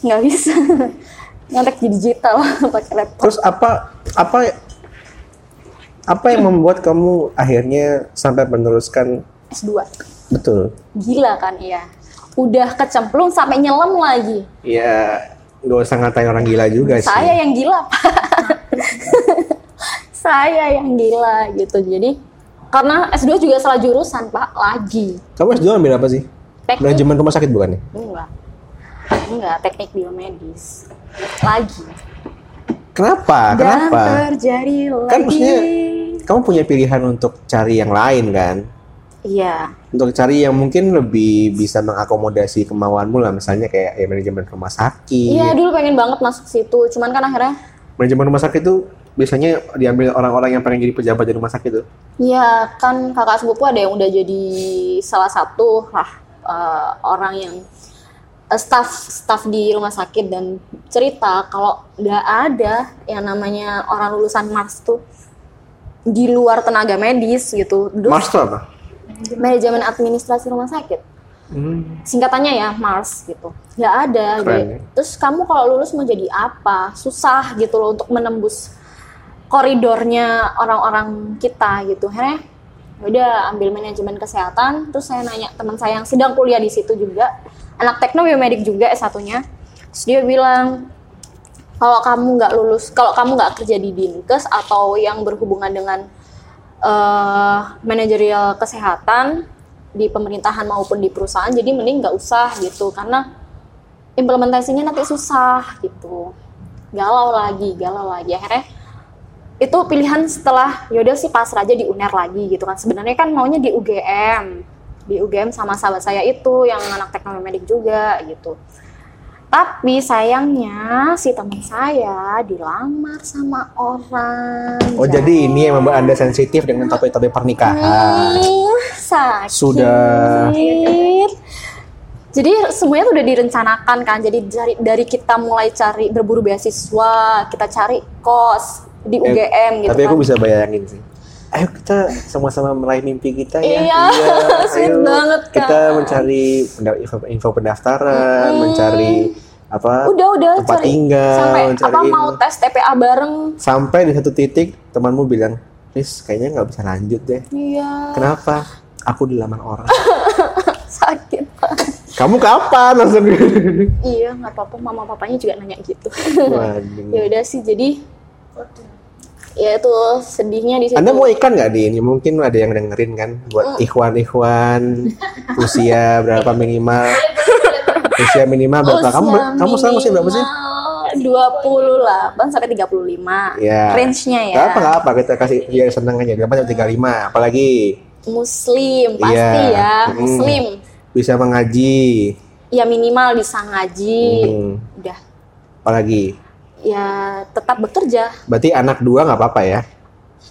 Nggak bisa. Ngontek di digital pakai laptop. Terus apa apa apa yang membuat kamu akhirnya sampai meneruskan? S2 betul? gila kan iya. Udah kecemplung sampai nyelam lagi. Iya, nggak usah ngatain orang gila juga sih. saya yang gila pak. Saya yang gila gitu. Jadi karena S2 juga salah jurusan pak lagi Kamu S2 ambil apa sih? Teknik. Manajemen rumah sakit bukan ya? enggak enggak teknik biomedis lagi Kenapa? dan Kenapa? terjadi lagi Kan maksudnya kamu punya pilihan untuk cari yang lain kan? iya Untuk cari yang mungkin lebih bisa mengakomodasi kemauanmu lah, misalnya kayak ya manajemen rumah sakit. iya dulu pengen banget masuk situ cuman kan akhirnya Manajemen rumah sakit itu biasanya diambil orang-orang yang pengen jadi pejabat di rumah sakit tuh. Iya, kan kakak sepupu ada yang udah jadi salah satu lah eh, orang yang eh, staff staff di rumah sakit dan cerita kalau nggak ada yang namanya orang lulusan Mars tuh di luar tenaga medis gitu. Terus Mars tuh apa? manajemen administrasi rumah sakit. Hmm. Singkatannya ya Mars gitu. Nggak ada. Keren, ya. Terus kamu kalau lulus mau jadi apa? Susah gitu loh untuk menembus koridornya orang-orang kita gitu. Akhirnya ya udah ambil manajemen kesehatan. Terus saya nanya teman saya yang sedang kuliah di situ juga, anak tekno biomedik juga S1-nya. Terus dia bilang kalau kamu nggak lulus, kalau kamu nggak kerja di dinkes atau yang berhubungan dengan eh manajerial kesehatan di pemerintahan maupun di perusahaan, jadi mending nggak usah gitu karena implementasinya nanti susah gitu. Galau lagi, galau lagi. Akhirnya itu pilihan setelah yaudah sih pasrah aja di UNER lagi gitu kan. Sebenarnya kan maunya di UGM. Di UGM sama sahabat saya itu yang anak teknologi medik juga gitu. Tapi sayangnya si teman saya dilamar sama orang. Oh jadi ini yang membuat anda sensitif dengan topik-topik pernikahan. Hmm, sakit. Sudah. Jadi semuanya tuh udah direncanakan kan. Jadi dari, dari kita mulai cari berburu beasiswa, kita cari kos di UGM gitu Eh, Tapi kan. aku bisa bayangin sih. Ayo kita sama-sama meraih mimpi kita ya. Iya, sweet ayo banget, Kak. Kita mencari info, info pendaftaran, mencari apa? udah udah tempat cari tinggal, sampai mencari apa mau tes TPA bareng. Sampai di satu titik temanmu bilang, Riz, kayaknya nggak bisa lanjut deh. Iya, Kenapa? Aku dilamar orang. sakit. Kamu kapan langsung? iya, nggak apa-apa. Mama papanya juga nanya gitu. Ya udah sih jadi ya itu sedihnya di situ Anda mau ikan nggak di ini? Mungkin ada yang dengerin kan buat Mm. ikhwan-ikhwan usia berapa minimal? usia minimal berapa? kamu kamu sekarang usia berapa sih? 28 sampai 35 Ya. range-nya ya Gak apa nggak apa kita kasih biar seneng aja. Dapat sampai 35 apalagi muslim pasti Iya. ya Hmm. muslim bisa mengaji. ya minimal bisa ngaji Hmm. udah Apalagi ya tetap bekerja berarti anak dua nggak apa-apa ya?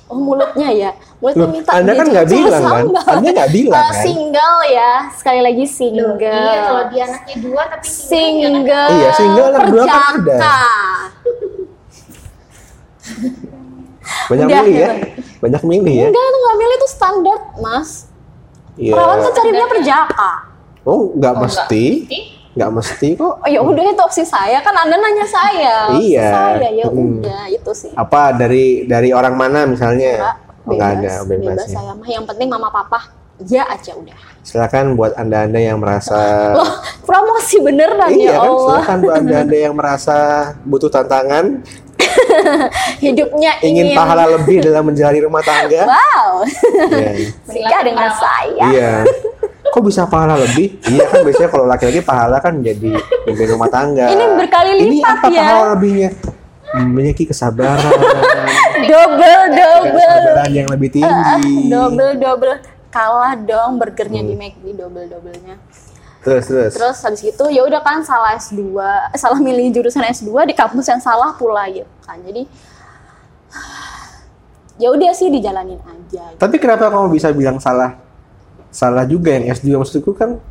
oh mulutnya ya mulutnya Loh, minta Anda kan nggak bilang kan? Anda nggak bilang Eh, kan? single ya sekali lagi single Iya, kalau dia anaknya dua tapi single Iya, single anak dua kan ada. Banyak Udah, milih ya? ya. Banyak milih ya? enggak itu nggak milih itu standar mas Iya. perawan kan carinya perjaka Oh, nggak mesti. Ih, Nggak mesti kok. oh ya udah itu opsi saya kan anda nanya saya Opsi Iya. saya ya Hmm. udah itu sih Apa dari dari orang mana misalnya? Enggak, Oh, nggak bebas, ada, bebas, bebas ya. saya mah yang penting mama papa ya aja udah Silakan buat anda-anda yang merasa loh promosi beneran Iya ya kan, Allah silakan buat anda-anda yang merasa butuh tantangan, hidupnya ingin ingin, pahala lebih dalam menjalani rumah tangga. wow Iya. menikah dengan saya Iya. Kok bisa pahala lebih? Iya kan biasanya kalau laki-laki pahala kan jadi pimpin rumah tangga. Ini berkali Ini lipat apa ya. pahala lebihnya? Memiliki kesabaran, double double kesabaran yang lebih tinggi. Ah, double double kalah dong burgernya Hmm. di McD double doublenya Terus terus. terus habis gitu ya udah kan salah S2 eh, salah milih jurusan S2 di kampus yang salah pula gitu kan jadi ya udah sih dijalanin aja gitu. Tapi kenapa kamu bisa bilang salah? Salah juga yang S2 maksudku kan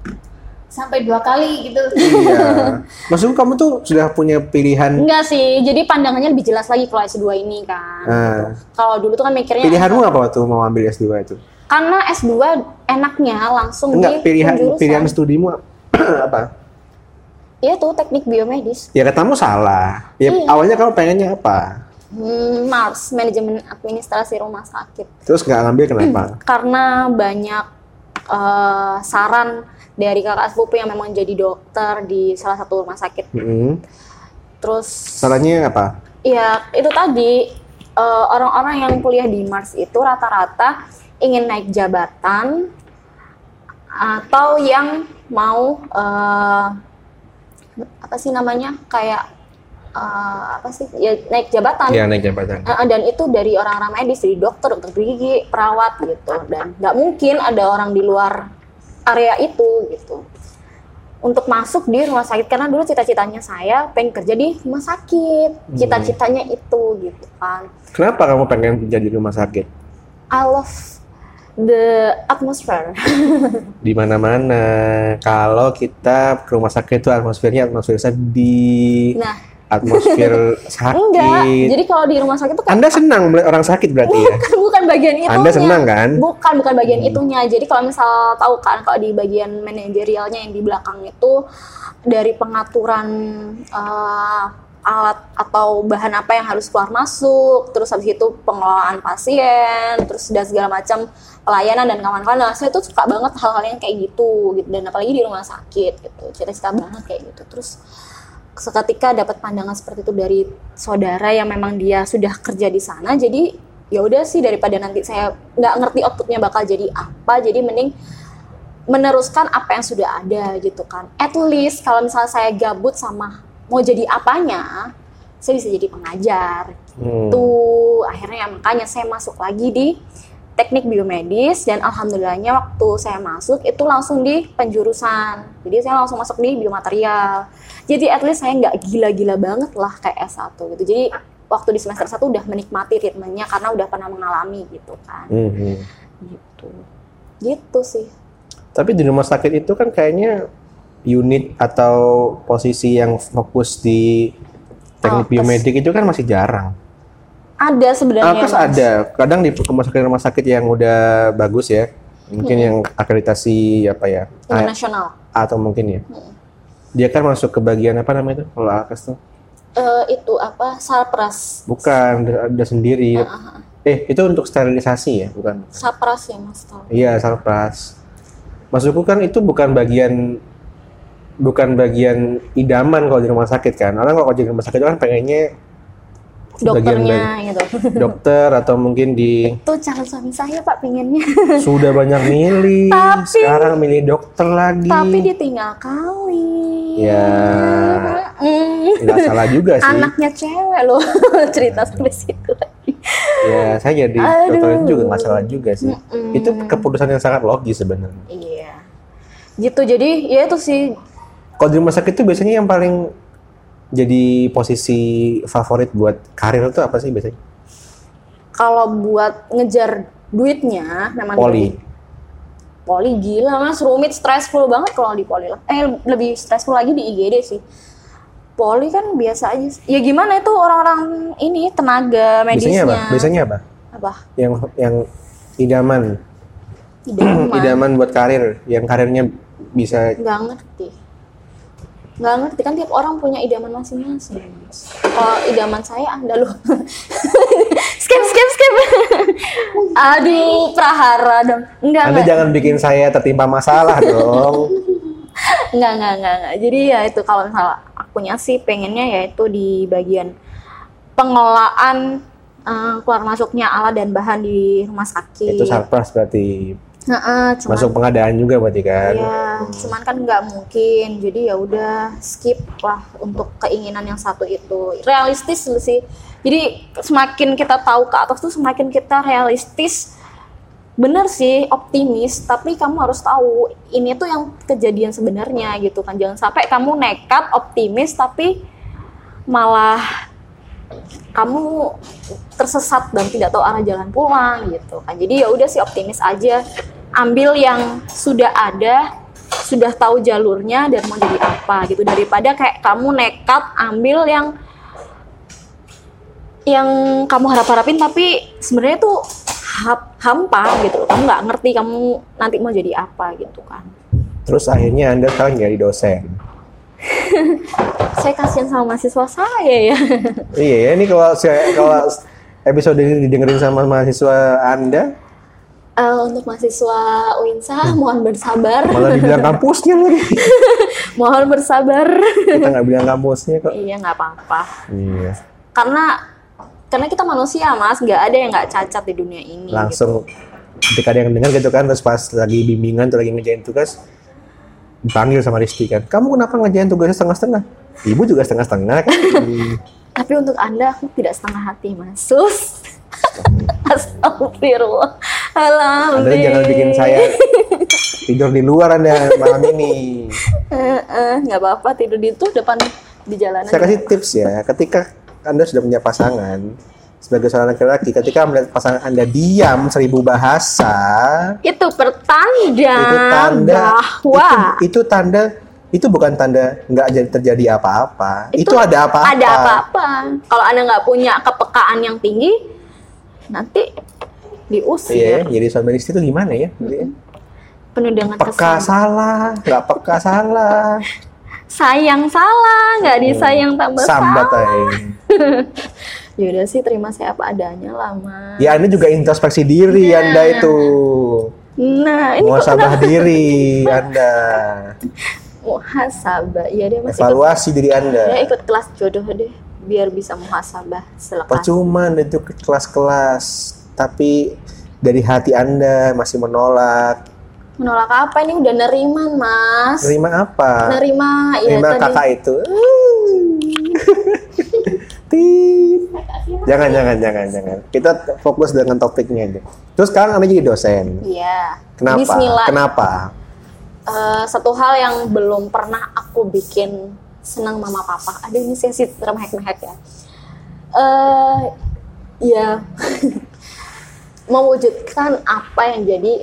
sampai dua kali gitu. iya. Maksudku kamu tuh sudah punya pilihan enggak sih jadi pandangannya lebih jelas lagi kalau S2 ini kan Nah, kalau dulu tuh kan mikirnya pilihanmu apa waktu mau ambil S2 itu? karena S2 enaknya langsung Enggak, di pilihan penjurusan. pilihan studimu apa? Iya tuh teknik biomedis Ya katamu salah. Ya Iya. awalnya kamu pengennya apa? hmm, Mars manajemen administrasi rumah sakit Terus nggak ngambil kenapa? karena banyak eh, saran dari kakak sepupu yang memang jadi dokter di salah satu rumah sakit. Mm-mm. Terus Salahnya apa? ya itu tadi eh, orang-orang yang kuliah di Mars itu rata-rata ingin naik jabatan atau yang mau eh, apa sih namanya kayak eh, apa sih ya naik jabatan Iya naik jabatan. Uh, dan itu dari orang-orang medis, dari dokter, dokter gigi, perawat gitu. Dan nggak mungkin ada orang di luar area itu gitu. Untuk masuk di rumah sakit karena dulu cita-citanya saya pengen kerja di rumah sakit. Cita-citanya itu gitu kan. Kenapa kamu pengen kerja di rumah sakit? I love the atmosphere. Di mana-mana. Kalau kita ke rumah sakit itu atmosfernya atmosfer sedih, nah, atmosfer sakit. enggak. Jadi kalau di rumah sakit tuh kayak Anda senang melihat orang sakit berarti ya? bukan bukan bagian itunya. Anda senang kan? Bukan bukan bagian itunya. Jadi kalau misal tahu kan kalau di bagian manajerialnya yang di belakang itu dari pengaturan eh, alat atau bahan apa yang harus keluar masuk, terus habis itu pengelolaan pasien, terus dan segala macam pelayanan dan kawan-kawan. Nah, saya tuh suka banget hal-hal yang kayak gitu gitu dan apalagi di rumah sakit gitu. Cita-cita banget kayak gitu. Terus seketika dapat pandangan seperti itu dari saudara yang memang dia sudah kerja di sana jadi ya udah sih daripada nanti saya nggak ngerti outputnya bakal jadi apa jadi mending meneruskan apa yang sudah ada gitu kan at least kalau misalnya saya gabut sama mau jadi apanya saya bisa jadi pengajar Hmm. tuh akhirnya makanya saya masuk lagi di teknik biomedis dan alhamdulillahnya waktu saya masuk itu langsung di penjurusan. Jadi saya langsung masuk di biomaterial. Jadi at least saya nggak gila-gila banget lah kayak S1 gitu. Jadi waktu di semester 1 udah menikmati ritmenya karena udah pernah mengalami gitu kan. Mhm. gitu. Gitu sih. Tapi di rumah sakit itu kan kayaknya unit atau posisi yang fokus di teknik Oh, biomedik itu kan masih jarang. Ada sebenarnya Alkes Mas. ada, kadang di rumah sakit rumah sakit yang udah bagus ya, mungkin Hmm. yang akreditasi apa ya, internasional atau mungkin ya, Hmm. dia kan masuk ke bagian apa namanya itu kalau Alkes tuh? Eh, itu apa salpras Bukan, ada, sendiri. Ah, Eh itu untuk sterilisasi ya, bukan? salpras ya mas Iya, salpras. Maksudku kan itu bukan bagian bukan bagian idaman kalau di rumah sakit kan. Orang kalau di rumah sakit kan pengennya dokternya gitu. dokter atau mungkin di Itu calon suami saya pak pinginnya. sudah banyak milih Tapi- sekarang milih dokter lagi Tapi ditinggal kawin. ya Mm. salah juga sih Anaknya cewek loh cerita sampai situ lagi. ya saya jadi Aduh. dokter itu juga nggak salah juga sih Mm-mm. itu keputusan yang sangat logis sebenarnya Iya. Gitu jadi ya itu sih kalau di rumah sakit itu biasanya yang paling jadi posisi favorit buat karir itu apa sih biasanya? Kalau buat ngejar duitnya memang poli. poli gila mas. Rumit stressful banget kalau di poli lah. eh lebih stressful lagi di IGD sih. Poli kan biasa aja sih. ya gimana itu orang-orang ini tenaga biasanya medisnya. Apa biasanya apa? Apa? Yang yang idaman. Idaman. Idaman buat karir yang karirnya bisa nggak ngerti nggak ngerti kan tiap orang punya idaman masing-masing Mas. kalau idaman saya anda loh skip skip skip aduh prahara dong enggak Anda enggak jangan bikin saya tertimpa masalah dong. Enggak, enggak, enggak, enggak. Jadi ya itu kalau misalnya akunya sih pengennya yaitu di bagian pengelolaan eh, keluar masuknya alat dan bahan di rumah sakit. Itu sarpras berarti Heeh, cuman masuk pengadaan juga berarti kan. ya, cuman kan nggak mungkin. Jadi ya udah skip lah untuk keinginan yang satu itu. Realistis sih. Jadi semakin kita tahu ke atas tuh semakin kita realistis bener sih optimis tapi kamu harus tahu ini tuh yang kejadian sebenarnya gitu kan jangan sampai kamu nekat optimis tapi malah kamu tersesat dan tidak tahu arah jalan pulang gitu kan jadi ya udah sih optimis aja ambil yang sudah ada sudah tahu jalurnya dan mau jadi apa gitu daripada kayak kamu nekat ambil yang yang kamu harap-harapin tapi sebenarnya tuh hap- hampa gitu. Kamu nggak ngerti kamu nanti mau jadi apa gitu kan. Terus akhirnya Anda sekarang jadi dosen. Saya kasihan sama mahasiswa saya ya. iya ya, ini kalau saya kalau episode ini didengerin sama mahasiswa Anda, Eh, untuk mahasiswa Uinsa mohon bersabar. malah dibilang kampusnya lagi. mohon bersabar. Kita nggak bilang kampusnya kok. iya nggak apa-apa. Iya. Karena karena kita manusia mas, nggak ada yang nggak cacat di dunia ini. gitu. Langsung ketika ada yang dengar gitu kan, terus pas lagi bimbingan tuh lagi ngejain tugas, dipanggil sama Risti kan, kamu kenapa ngejain tugasnya setengah-setengah? Ibu juga setengah-setengah kan? Tapi untuk anda aku tidak setengah hati mas. Sus. Astagfirullah. Anda jangan bikin saya tidur di luar Anda malam ini. Eh, eh, nggak apa-apa tidur di itu depan di jalanan. Saya kasih tips ya, ketika Anda sudah punya pasangan, sebagai seorang laki-laki, ketika melihat pasangan Anda diam seribu bahasa, itu pertanda, itu tanda, bahwa itu, itu tanda, itu bukan tanda nggak jadi terjadi apa-apa. Itu, ada apa-apa. Ada apa-apa. Kalau anda nggak punya kepekaan yang tinggi, nanti Iya, diusir. jadi suami istri itu gimana ya? Penuh dengan Peka kesan. salah, nggak peka salah, Sayang salah, nggak disayang tambah sambat salah. aja. Yaudah sih terima saya apa adanya lah mas. Ya Anda juga introspeksi diri Anda itu. Nah ini Muhasabah diri Anda. muhasabah. Iya deh mas ikut, Evaluasi diri ya Anda. ikut kelas jodoh deh biar bisa muhasabah selepas. Percuma itu ke kelas-kelas, tapi dari hati Anda masih menolak. Menolak apa ini udah neriman mas. Terima apa? Nerima ya Terima tadi. kakak itu. Tit. Jangan, jangan, jangan, jangan. Kita fokus dengan topiknya aja. Terus sekarang Anda jadi dosen. Iya. Kenapa? Bismillah. Kenapa? Eh, satu hal yang belum pernah aku bikin senang mama papa. Ada ini sesi termehek-mehek ya. Eh, ya mewujudkan apa yang jadi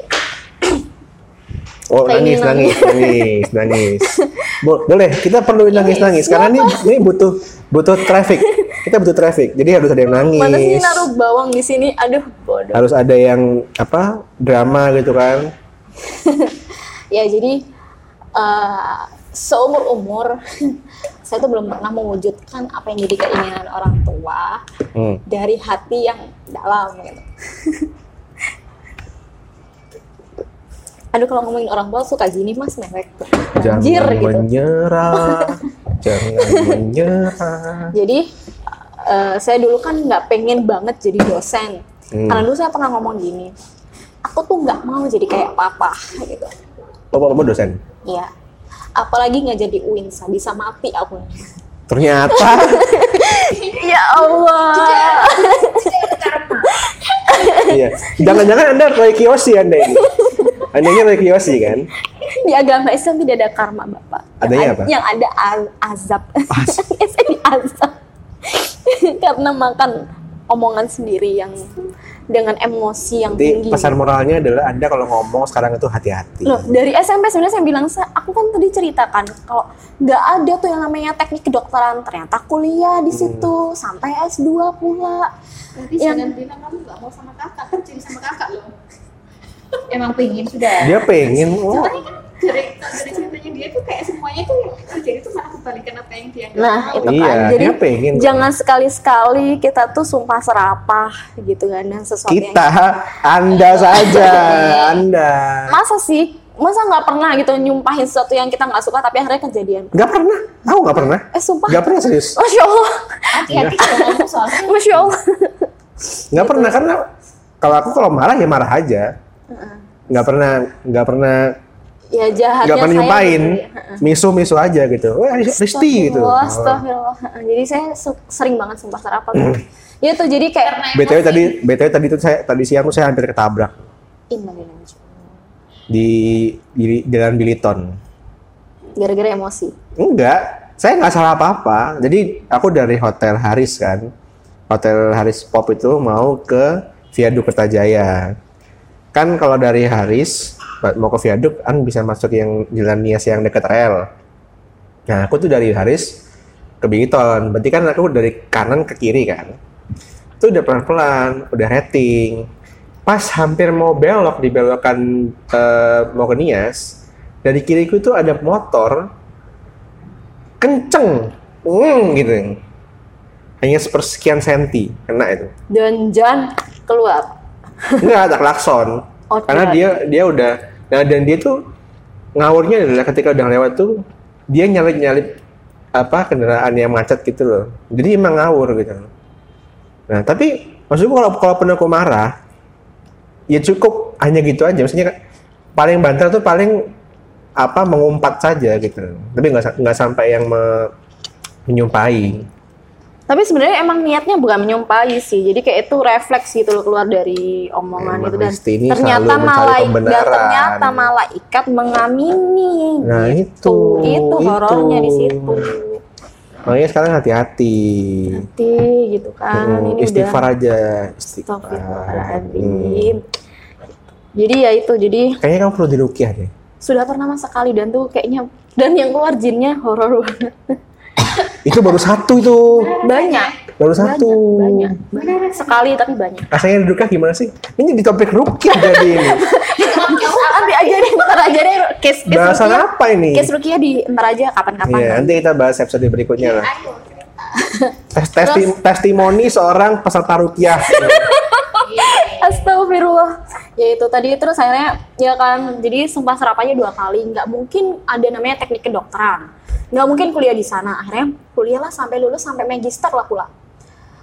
Oh nangis, nangis, nangis, nangis. Bo- Boleh, kita perlu nangis, nangis. Karena ini, ini butuh butuh traffic. Kita butuh traffic. Jadi harus ada yang nangis. mana sih naruh bawang di sini? Aduh, bodoh. Harus ada yang apa drama gitu kan. Ya jadi eh, seumur umur saya tuh belum pernah mewujudkan apa yang jadi keinginan orang tua Hmm. dari hati yang dalam gitu. Aduh kalau ngomongin orang tua suka gini mas mewek. Jangan Anjir gitu. menyerah, jangan menyerah. Jadi eh, saya dulu kan nggak pengen banget jadi dosen. Hmm. Karena dulu saya pernah ngomong gini, aku tuh nggak mau jadi kayak papa gitu. Bapak-bapak dosen. Iya. Apalagi nggak jadi UINSA, bisa mati aku. Ternyata ya Allah. iya. Jangan-jangan Anda Roy Kiyoshi Anda ini. Anda ini Roy Kiyoshi kan? Di agama Islam tidak ada karma, Bapak. Adanya yang, apa? Yang ada a- azab. Saya di azab. Karena makan omongan sendiri yang dengan emosi yang Jadi tinggi. pesan moralnya adalah Anda kalau ngomong sekarang itu hati-hati. Loh, dari SMP sebenarnya saya bilang, "Sa- aku kan tadi ceritakan kalau nggak ada tuh yang namanya teknik kedokteran. Ternyata kuliah di situ sampai S2 pula. Berarti Yang- jangan bilang kamu gak mau sama kakak kan jadi sama kakak loh. Emang pingin sudah. Dia pengen oh, Soalnya kan dari dari ceritanya dia tuh kayak semuanya tuh yang terjadi tuh malah kebalikan apa yang dia Nah, itu Iya, kan. Jadi jangan sekali-sekali kita tuh sumpah serapah gitu kan dan sesuatu yang kita Anda saja, Anda. masa sih masa nggak pernah gitu nyumpahin sesuatu yang kita nggak suka tapi akhirnya kejadian Nggak pernah. Aku nggak pernah. eh sumpah Nggak pernah serius. masya allah Hati-hati kalau ngomong soalnya masya allah Nggak pernah karena kalau aku kalau marah ya marah aja. Nggak pernah nggak pernah ya jahatnya nggak pernah saya nyumpain. gitu ya. Misu-misu aja gitu. Wah, Risti gitu. Astagfirullah, astagfirullah. jadi saya sering banget sumpah serapah ya tuh jadi kayak BTW tadi BTW tadi tuh saya tadi siang tuh saya hampir ketabrak di, di Jalan Biliton. gara-gara emosi Enggak, saya nggak salah apa-apa. Jadi aku dari Hotel Haris kan, Hotel Haris Pop itu mau ke Viaduk Kertajaya. Kan kalau dari Haris mau ke Viaduk kan bisa masuk yang Jalan Nias yang dekat rel. Nah aku tuh dari Haris ke Biliton, berarti kan aku dari kanan ke kiri kan. Itu udah pelan-pelan, udah rating. Pas hampir mau belok di belokan eh, mau ke Nias, dari kiriku tuh ada motor kenceng, mm, gitu. Hanya sepersekian senti kena itu. dan Jan keluar Enggak ada klakson. Oh, Karena dia dia udah nah dan dia tuh ngawurnya adalah ketika udah lewat tuh dia nyalip-nyalip apa kendaraan yang macet gitu loh. Jadi emang ngawur gitu. Nah, tapi maksudku kalau kalau pun aku marah ya cukup hanya gitu aja. Maksudnya paling banter tuh paling apa mengumpat saja gitu. Tapi nggak nggak sampai yang me- menyumpahi. Tapi sebenarnya emang niatnya bukan menyumpahi sih jadi kayak itu refleks gitu loh keluar dari omongan Emang itu dan ternyata malaikat pembenaran. ternyata malaikat mengamini Nah, gitu. itu, itu horornya di itu. situ Makanya sekarang hati-hati. hati gitu kan Hmm, ini istighfar udah aja, istighfar. Astagfirullahaladzim. Hmm. jadi ya itu jadi Kayaknya kamu perlu dirukiah deh. sudah pernah sekali dan tuh kayaknya dan yang keluar jinnya horor banget Itu baru satu itu. banyak Baru satu. banyak, banyak. sekali tapi banyak Rasanya dirukiah gimana sih? Ini di topik rukiah jadi ini. nanti aja deh ntar aja deh case case Bahasan Rukiah apa ini? case Rukiah di ntar aja kapan-kapan Iya, nanti kita bahas episode berikutnya lah. Tes testi- testimoni seorang peserta rukiah. Astagfirullah. Ya itu tadi terus akhirnya ya kan jadi sumpah serapanya dua kali. Nggak mungkin ada namanya teknik kedokteran. Nggak mungkin kuliah di sana. Akhirnya kuliah lah sampai lulus sampai magister lah pula.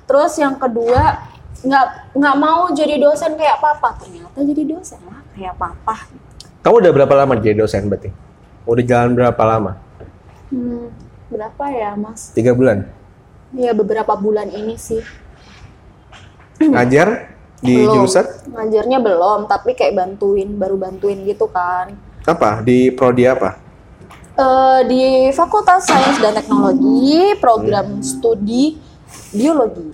Terus yang kedua nggak nggak mau jadi dosen kayak papa. Ternyata jadi dosen lah kayak papa. Kamu udah berapa lama jadi dosen berarti? Udah jalan berapa lama? Hmm, berapa ya mas? Tiga bulan. Ya beberapa bulan ini sih. Ngajar di Belum. jurusan Ngajarnya belum, tapi kayak bantuin, baru bantuin gitu kan. apa? Di prodi apa? Eh, di Fakultas Sains dan Teknologi, program studi biologi.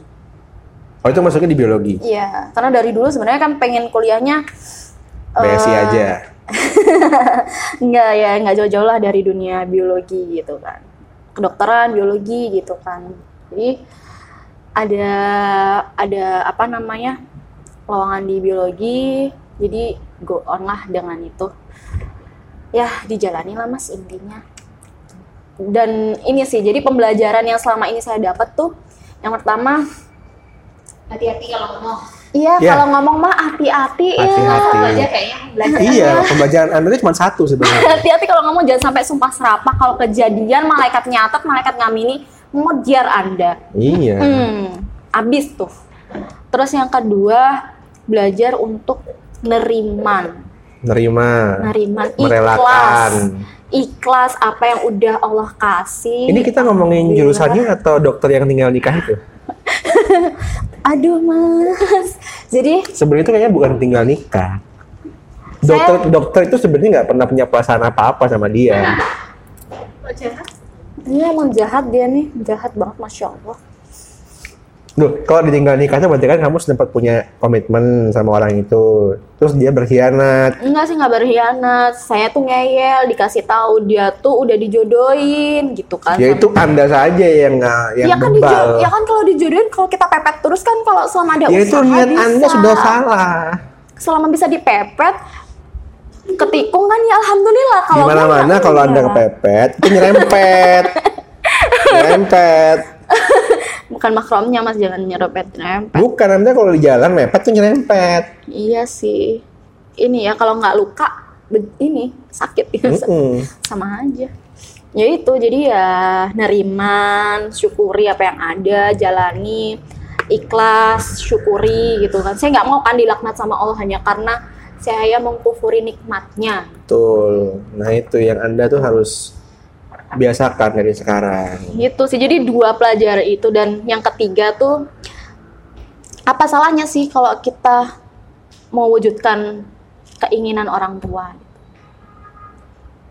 Oh itu masuknya di biologi. Iya, karena dari dulu sebenarnya kan pengen kuliahnya eh, BSI aja. Enggak ya, enggak jauh-jauh lah dari dunia biologi gitu kan. Kedokteran, biologi gitu kan. Jadi ada ada apa namanya? lowongan di biologi. Jadi go on lah dengan itu. Ya, dijalani lah Mas intinya. Dan ini sih, jadi pembelajaran yang selama ini saya dapat tuh yang pertama, Hati-hati kalau ngomong. iya Iya. kalau ngomong mah hati-hati ya. Hati-hati. Kayaknya belajar. iya, pembelajaran Anda itu cuma satu sebenarnya. hati-hati kalau ngomong jangan sampai sumpah serapah kalau kejadian malaikat nyatet malaikat ngamini ngojar anda Iya. hmm abis tuh terus yang kedua belajar untuk neriman Nerima. neriman Merelakan. ikhlas ikhlas apa yang udah Allah kasih Ini kita ngomongin jurusannya atau dokter yang tinggal nikah itu? aduh mas jadi Sebenarnya itu kayaknya bukan tinggal nikah. Dokter dokter itu sebenarnya nggak pernah punya perasaan apa-apa sama dia. Kok jahat? ini emang jahat dia nih jahat banget masya Allah Loh, kalau ditinggal nikah itu berarti kan kamu sempat punya komitmen sama orang itu. Terus dia berkhianat. Enggak sih nggak berkhianat. Saya tuh ngeyel dikasih tahu dia tuh udah dijodohin gitu kan. Ya itu Anda saja yang nggak yang ya kan ya kan kalau dijodohin kalau kita pepet terus kan kalau selama ada Ya itu usaha niat bisa. Anda sudah salah. Selama bisa dipepet ketikung kan ya alhamdulillah kalau mana-mana kalau Anda kepepet, itu nyerempet. nyerempet. Bukan makromnya Mas jangan nyerempet nyerempet. Bukan Anda kalau di jalan mepet tuh nyerempet. Iya sih. Ini ya kalau nggak luka ini sakit ya. Sama aja ya itu jadi ya neriman syukuri apa yang ada jalani ikhlas syukuri gitu kan saya nggak mau kan dilaknat sama Allah hanya karena saya mengkufuri nikmatnya Betul. Nah itu yang Anda tuh harus biasakan dari sekarang. gitu sih jadi dua pelajaran itu dan yang ketiga tuh apa salahnya sih kalau kita mewujudkan keinginan orang tua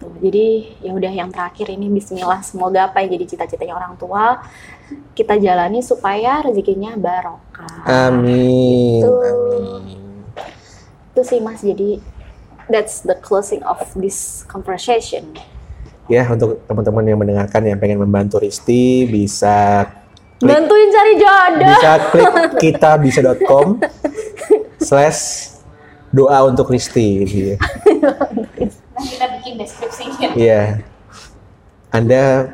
Tuh, jadi ya udah yang terakhir ini Bismillah semoga apa yang jadi cita-citanya orang tua kita jalani supaya rezekinya barokah Amin. Betul. Amin. itu sih mas jadi that's the closing of this conversation Ya untuk teman-teman yang mendengarkan yang pengen membantu Risti bisa klik, bantuin cari jodoh bisa klik kita bisa.com slash doa untuk Risti. Iya. Nah, kita bikin deskripsinya. Iya. Anda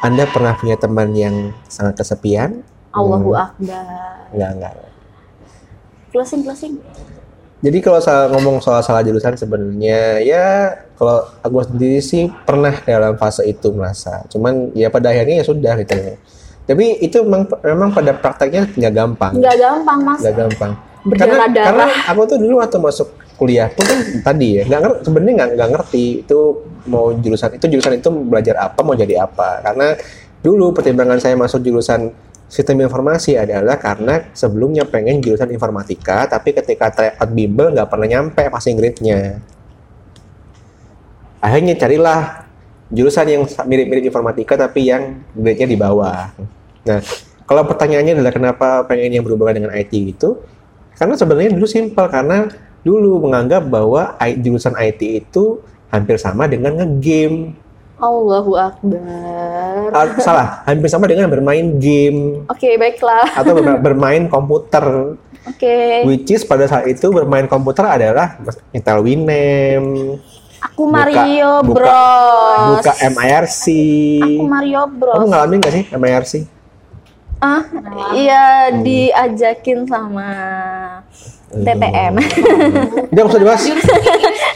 Anda pernah punya teman yang sangat kesepian? Allahu Hmm. Akbar Enggak, enggak. closing closing Jadi kalau soal ngomong soal salah jurusan sebenarnya ya kalau aku sendiri sih pernah dalam fase itu merasa. Cuman ya pada akhirnya ya sudah gitu. Tapi itu memang, memang pada prakteknya nggak gampang. nggak gampang mas Nggak gampang. Karena, karena aku tuh dulu waktu masuk kuliah pun kan tadi ya nggak ngerti sebenarnya nggak nggak ngerti itu mau jurusan itu jurusan itu belajar apa mau jadi apa karena dulu pertimbangan saya masuk jurusan sistem informasi adalah karena sebelumnya pengen jurusan informatika tapi ketika tryout bimbel nggak pernah nyampe passing grade-nya akhirnya carilah jurusan yang mirip-mirip informatika tapi yang grade-nya di bawah. Nah kalau pertanyaannya adalah kenapa pengen yang berhubungan dengan IT gitu karena sebenarnya dulu simpel karena dulu menganggap bahwa jurusan IT itu hampir sama dengan ngegame. Allahu Akbar. Ah, salah, hampir sama dengan bermain game. Oke baiklah. Atau ber- bermain komputer. oke. Which is pada saat itu bermain komputer adalah Intel Winem, aku buka- Mario buka- Bros. buka MIRC. aku Mario Kamu Bros ngalamin gak sih MIRC? ah iya diajakin sama TTM Udah nggak usah dibahas.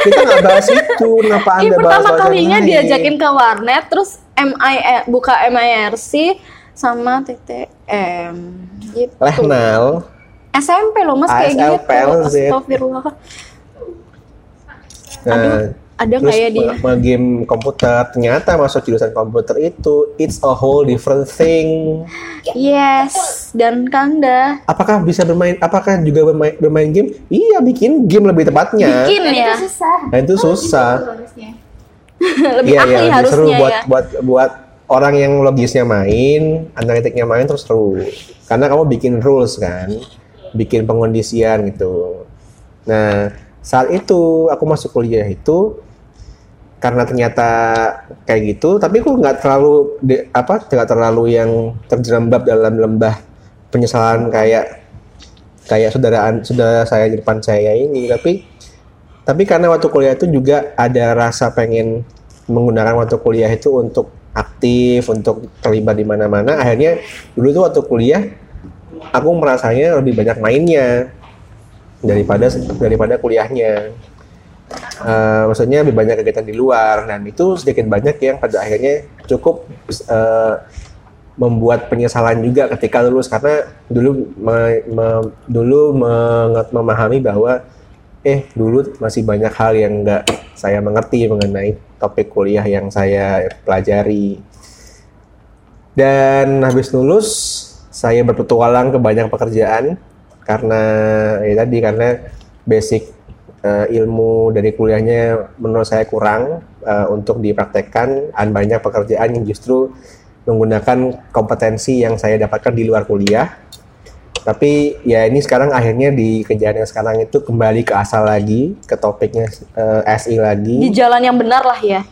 Kita nggak bahas itu. Kenapa Ini anda bahas pertama yang kalinya lain? diajakin ke warnet terus MI buka MIRC sama TTM gitu. Lehnal. SMP loh Mas kayak gitu. Astagfirullah. Nah, Ada terus nggak ya dia? ma- game komputer ternyata masuk jurusan komputer itu it's a whole different thing Yes, dan Kanda apakah bisa bermain apakah juga bermain bermain game iya bikin game lebih tepatnya bikin ya. Itu susah. nah itu susah Itu harusnya. Lebih iya ahli iya lebih seru harusnya buat ya. buat buat orang yang logisnya main analitiknya main terus seru karena kamu bikin rules kan bikin pengondisian gitu nah saat itu aku masuk kuliah itu karena ternyata kayak gitu tapi aku nggak terlalu de- apa nggak terlalu yang terjerembab dalam lembah penyesalan kayak kayak saudaraan saudara saya di depan saya ini. Tapi tapi karena waktu kuliah itu juga ada rasa pengen menggunakan waktu kuliah itu untuk aktif untuk terlibat di mana-mana. Akhirnya dulu tuh waktu kuliah aku merasanya lebih banyak mainnya daripada daripada kuliahnya. Eh, maksudnya lebih banyak kegiatan di luar. Dan itu sedikit banyak yang pada akhirnya cukup eh, membuat penyesalan juga ketika lulus. Karena dulu me- me- dulu menget- memahami bahwa eh dulu masih banyak hal yang nggak saya mengerti mengenai topik kuliah yang saya pelajari. Dan habis lulus saya berpetualang ke banyak pekerjaan karena ya tadi karena basic eh, ilmu dari kuliahnya menurut saya kurang eh, untuk dipraktekkan dan banyak pekerjaan yang justru menggunakan kompetensi yang saya dapatkan di luar kuliah tapi ya ini sekarang akhirnya di kerjaan yang sekarang itu kembali ke asal lagi ke topiknya eh, SI lagi Di jalan yang benar lah ya.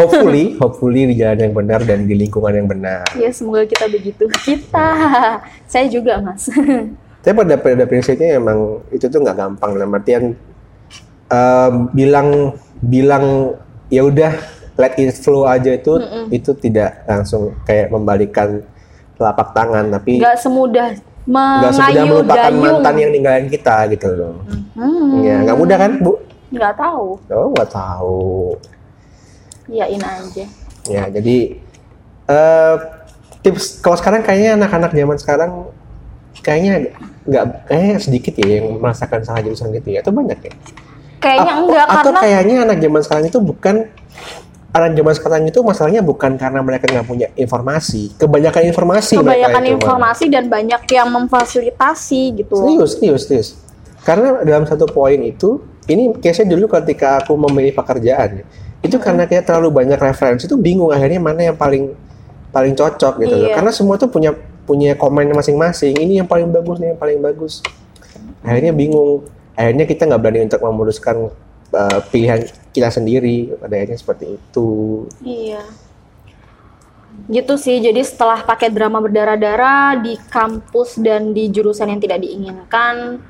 hopefully hopefully di jalan yang benar dan di lingkungan yang benar Ya semoga kita begitu. Kita, saya juga mas. Tapi pada pada prinsipnya emang itu tuh nggak gampang dalam artian eh, bilang bilang ya udah let it flow aja itu itu tidak langsung kayak membalikan telapak tangan tapi Nggak semudah nggak semudah melupakan dayung. mantan yang ninggalin kita gitu loh. Hmm, Ya nggak mudah kan bu? nggak tahu. Oh nggak tahu. Iyain aja. Ya jadi eh tips kalau sekarang kayaknya anak-anak zaman sekarang kayaknya nggak kayaknya sedikit ya yang merasakan salah jurusan gitu ya. Itu banyak ya. Kayaknya Ap- enggak atau karena kayaknya anak zaman sekarang itu bukan anak zaman sekarang itu masalahnya bukan karena mereka nggak punya informasi kebanyakan informasi kebanyakan itu, informasi dan banyak yang memfasilitasi gitu. serius serius serius karena dalam satu poin itu ini case-nya dulu ketika aku memilih pekerjaan ya, itu karena kayak terlalu banyak referensi itu bingung akhirnya mana yang paling paling cocok gitu loh Iya. karena semua tuh punya punya komen masing-masing ini yang paling bagus nih yang paling bagus akhirnya bingung akhirnya kita nggak berani untuk memutuskan uh, pilihan kita sendiri pada akhirnya seperti itu Iya. Gitu sih. Jadi setelah pakai drama berdarah-darah di kampus dan di jurusan yang tidak diinginkan,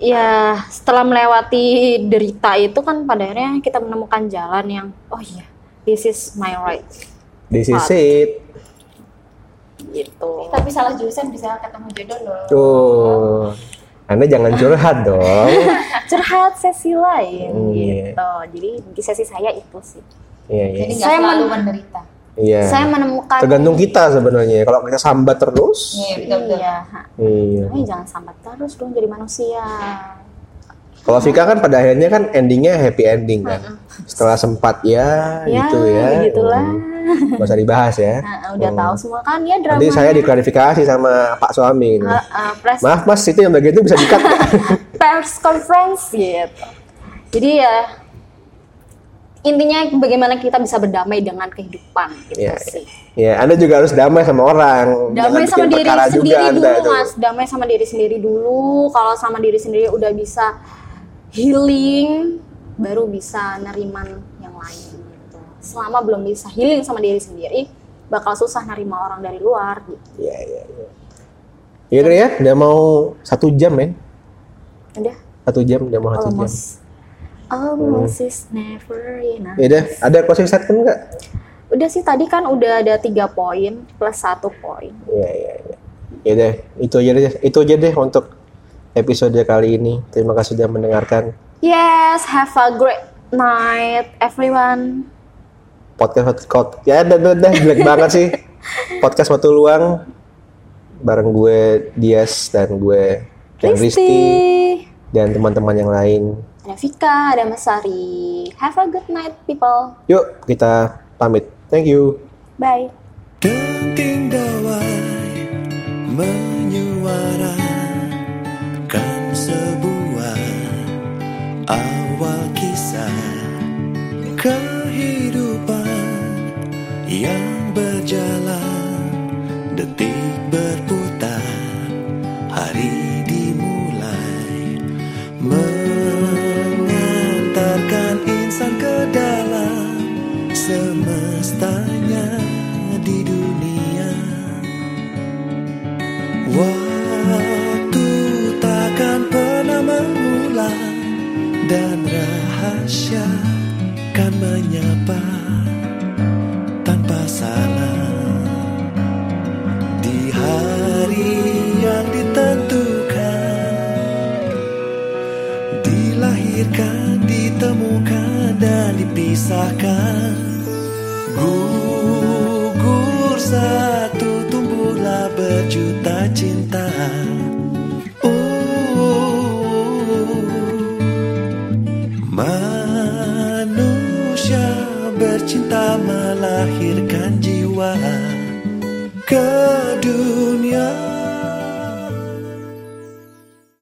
ya setelah melewati derita itu kan pada akhirnya kita menemukan jalan yang oh iya, this is my right. this is it Gitu. Tapi salah jurusan bisa ketemu jodoh loh. tuh anda jangan curhat dong Curhat sesi lain Iya. gitu. Jadi di sesi saya itu sih. iya iya Jadi nggak Saya selalu men- menderita. iya Saya menemukan tergantung kita sebenarnya kalau kita sambat terus Iya betul betul. Iya. iya Makanya jangan sambat terus dong jadi manusia. Kalau Vika kan pada akhirnya kan endingnya happy ending kan. Setelah sempat ya, Ya, gitu ya. begitulah. Hmm. Gak usah dibahas ya. Nah, udah Hmm. tahu semua kan ya drama. Nanti saya diklarifikasi sama Pak suami. Uh, uh, press Maaf mas, itu yang bagian itu bisa dikat. press conference gitu. Jadi ya intinya bagaimana kita bisa berdamai dengan kehidupan gitu Iya, sih. ya, Anda juga harus damai sama orang. Damai Jangan sama diri sendiri juga dulu. Mas. Damai sama diri sendiri dulu. Kalau sama diri sendiri udah bisa healing, baru bisa neriman yang lain gitu. Selama belum bisa healing sama diri sendiri, bakal susah nerima orang dari luar gitu. Iya, iya, iya. Ya udah ya, udah mau satu jam men. Udah, Satu jam, udah mau satu jam. almost. Is never enough. Ya udah, ada closing statement nggak? Udah sih tadi kan udah ada tiga poin plus satu poin. Iya, iya, iya. Ya udah, itu aja deh. Itu aja deh untuk episode kali ini. Terima kasih sudah mendengarkan Yes, have a great night everyone. podcast podcast. Ya udah, udah, udah jelek banget sih. Podcast waktu luang bareng gue Dias dan gue dan Risti Risti. dan teman-teman yang lain. Ada Vika, ada Mas Sari. Have a good night people. Yuk, kita pamit. Thank you. Bye. Dawai menyuarakan sebuah awal kisah kehidupan yang berjalan detik berputar hari dimulai. Mengantarkan insan ke dalam semestanya di dunia. Waktu dan rahasia kan menyapa tanpa salah. Di hari yang ditentukan dilahirkan ditemukan dan dipisahkan. Gugur satu berjuta cinta melahirkan jiwa ke dunia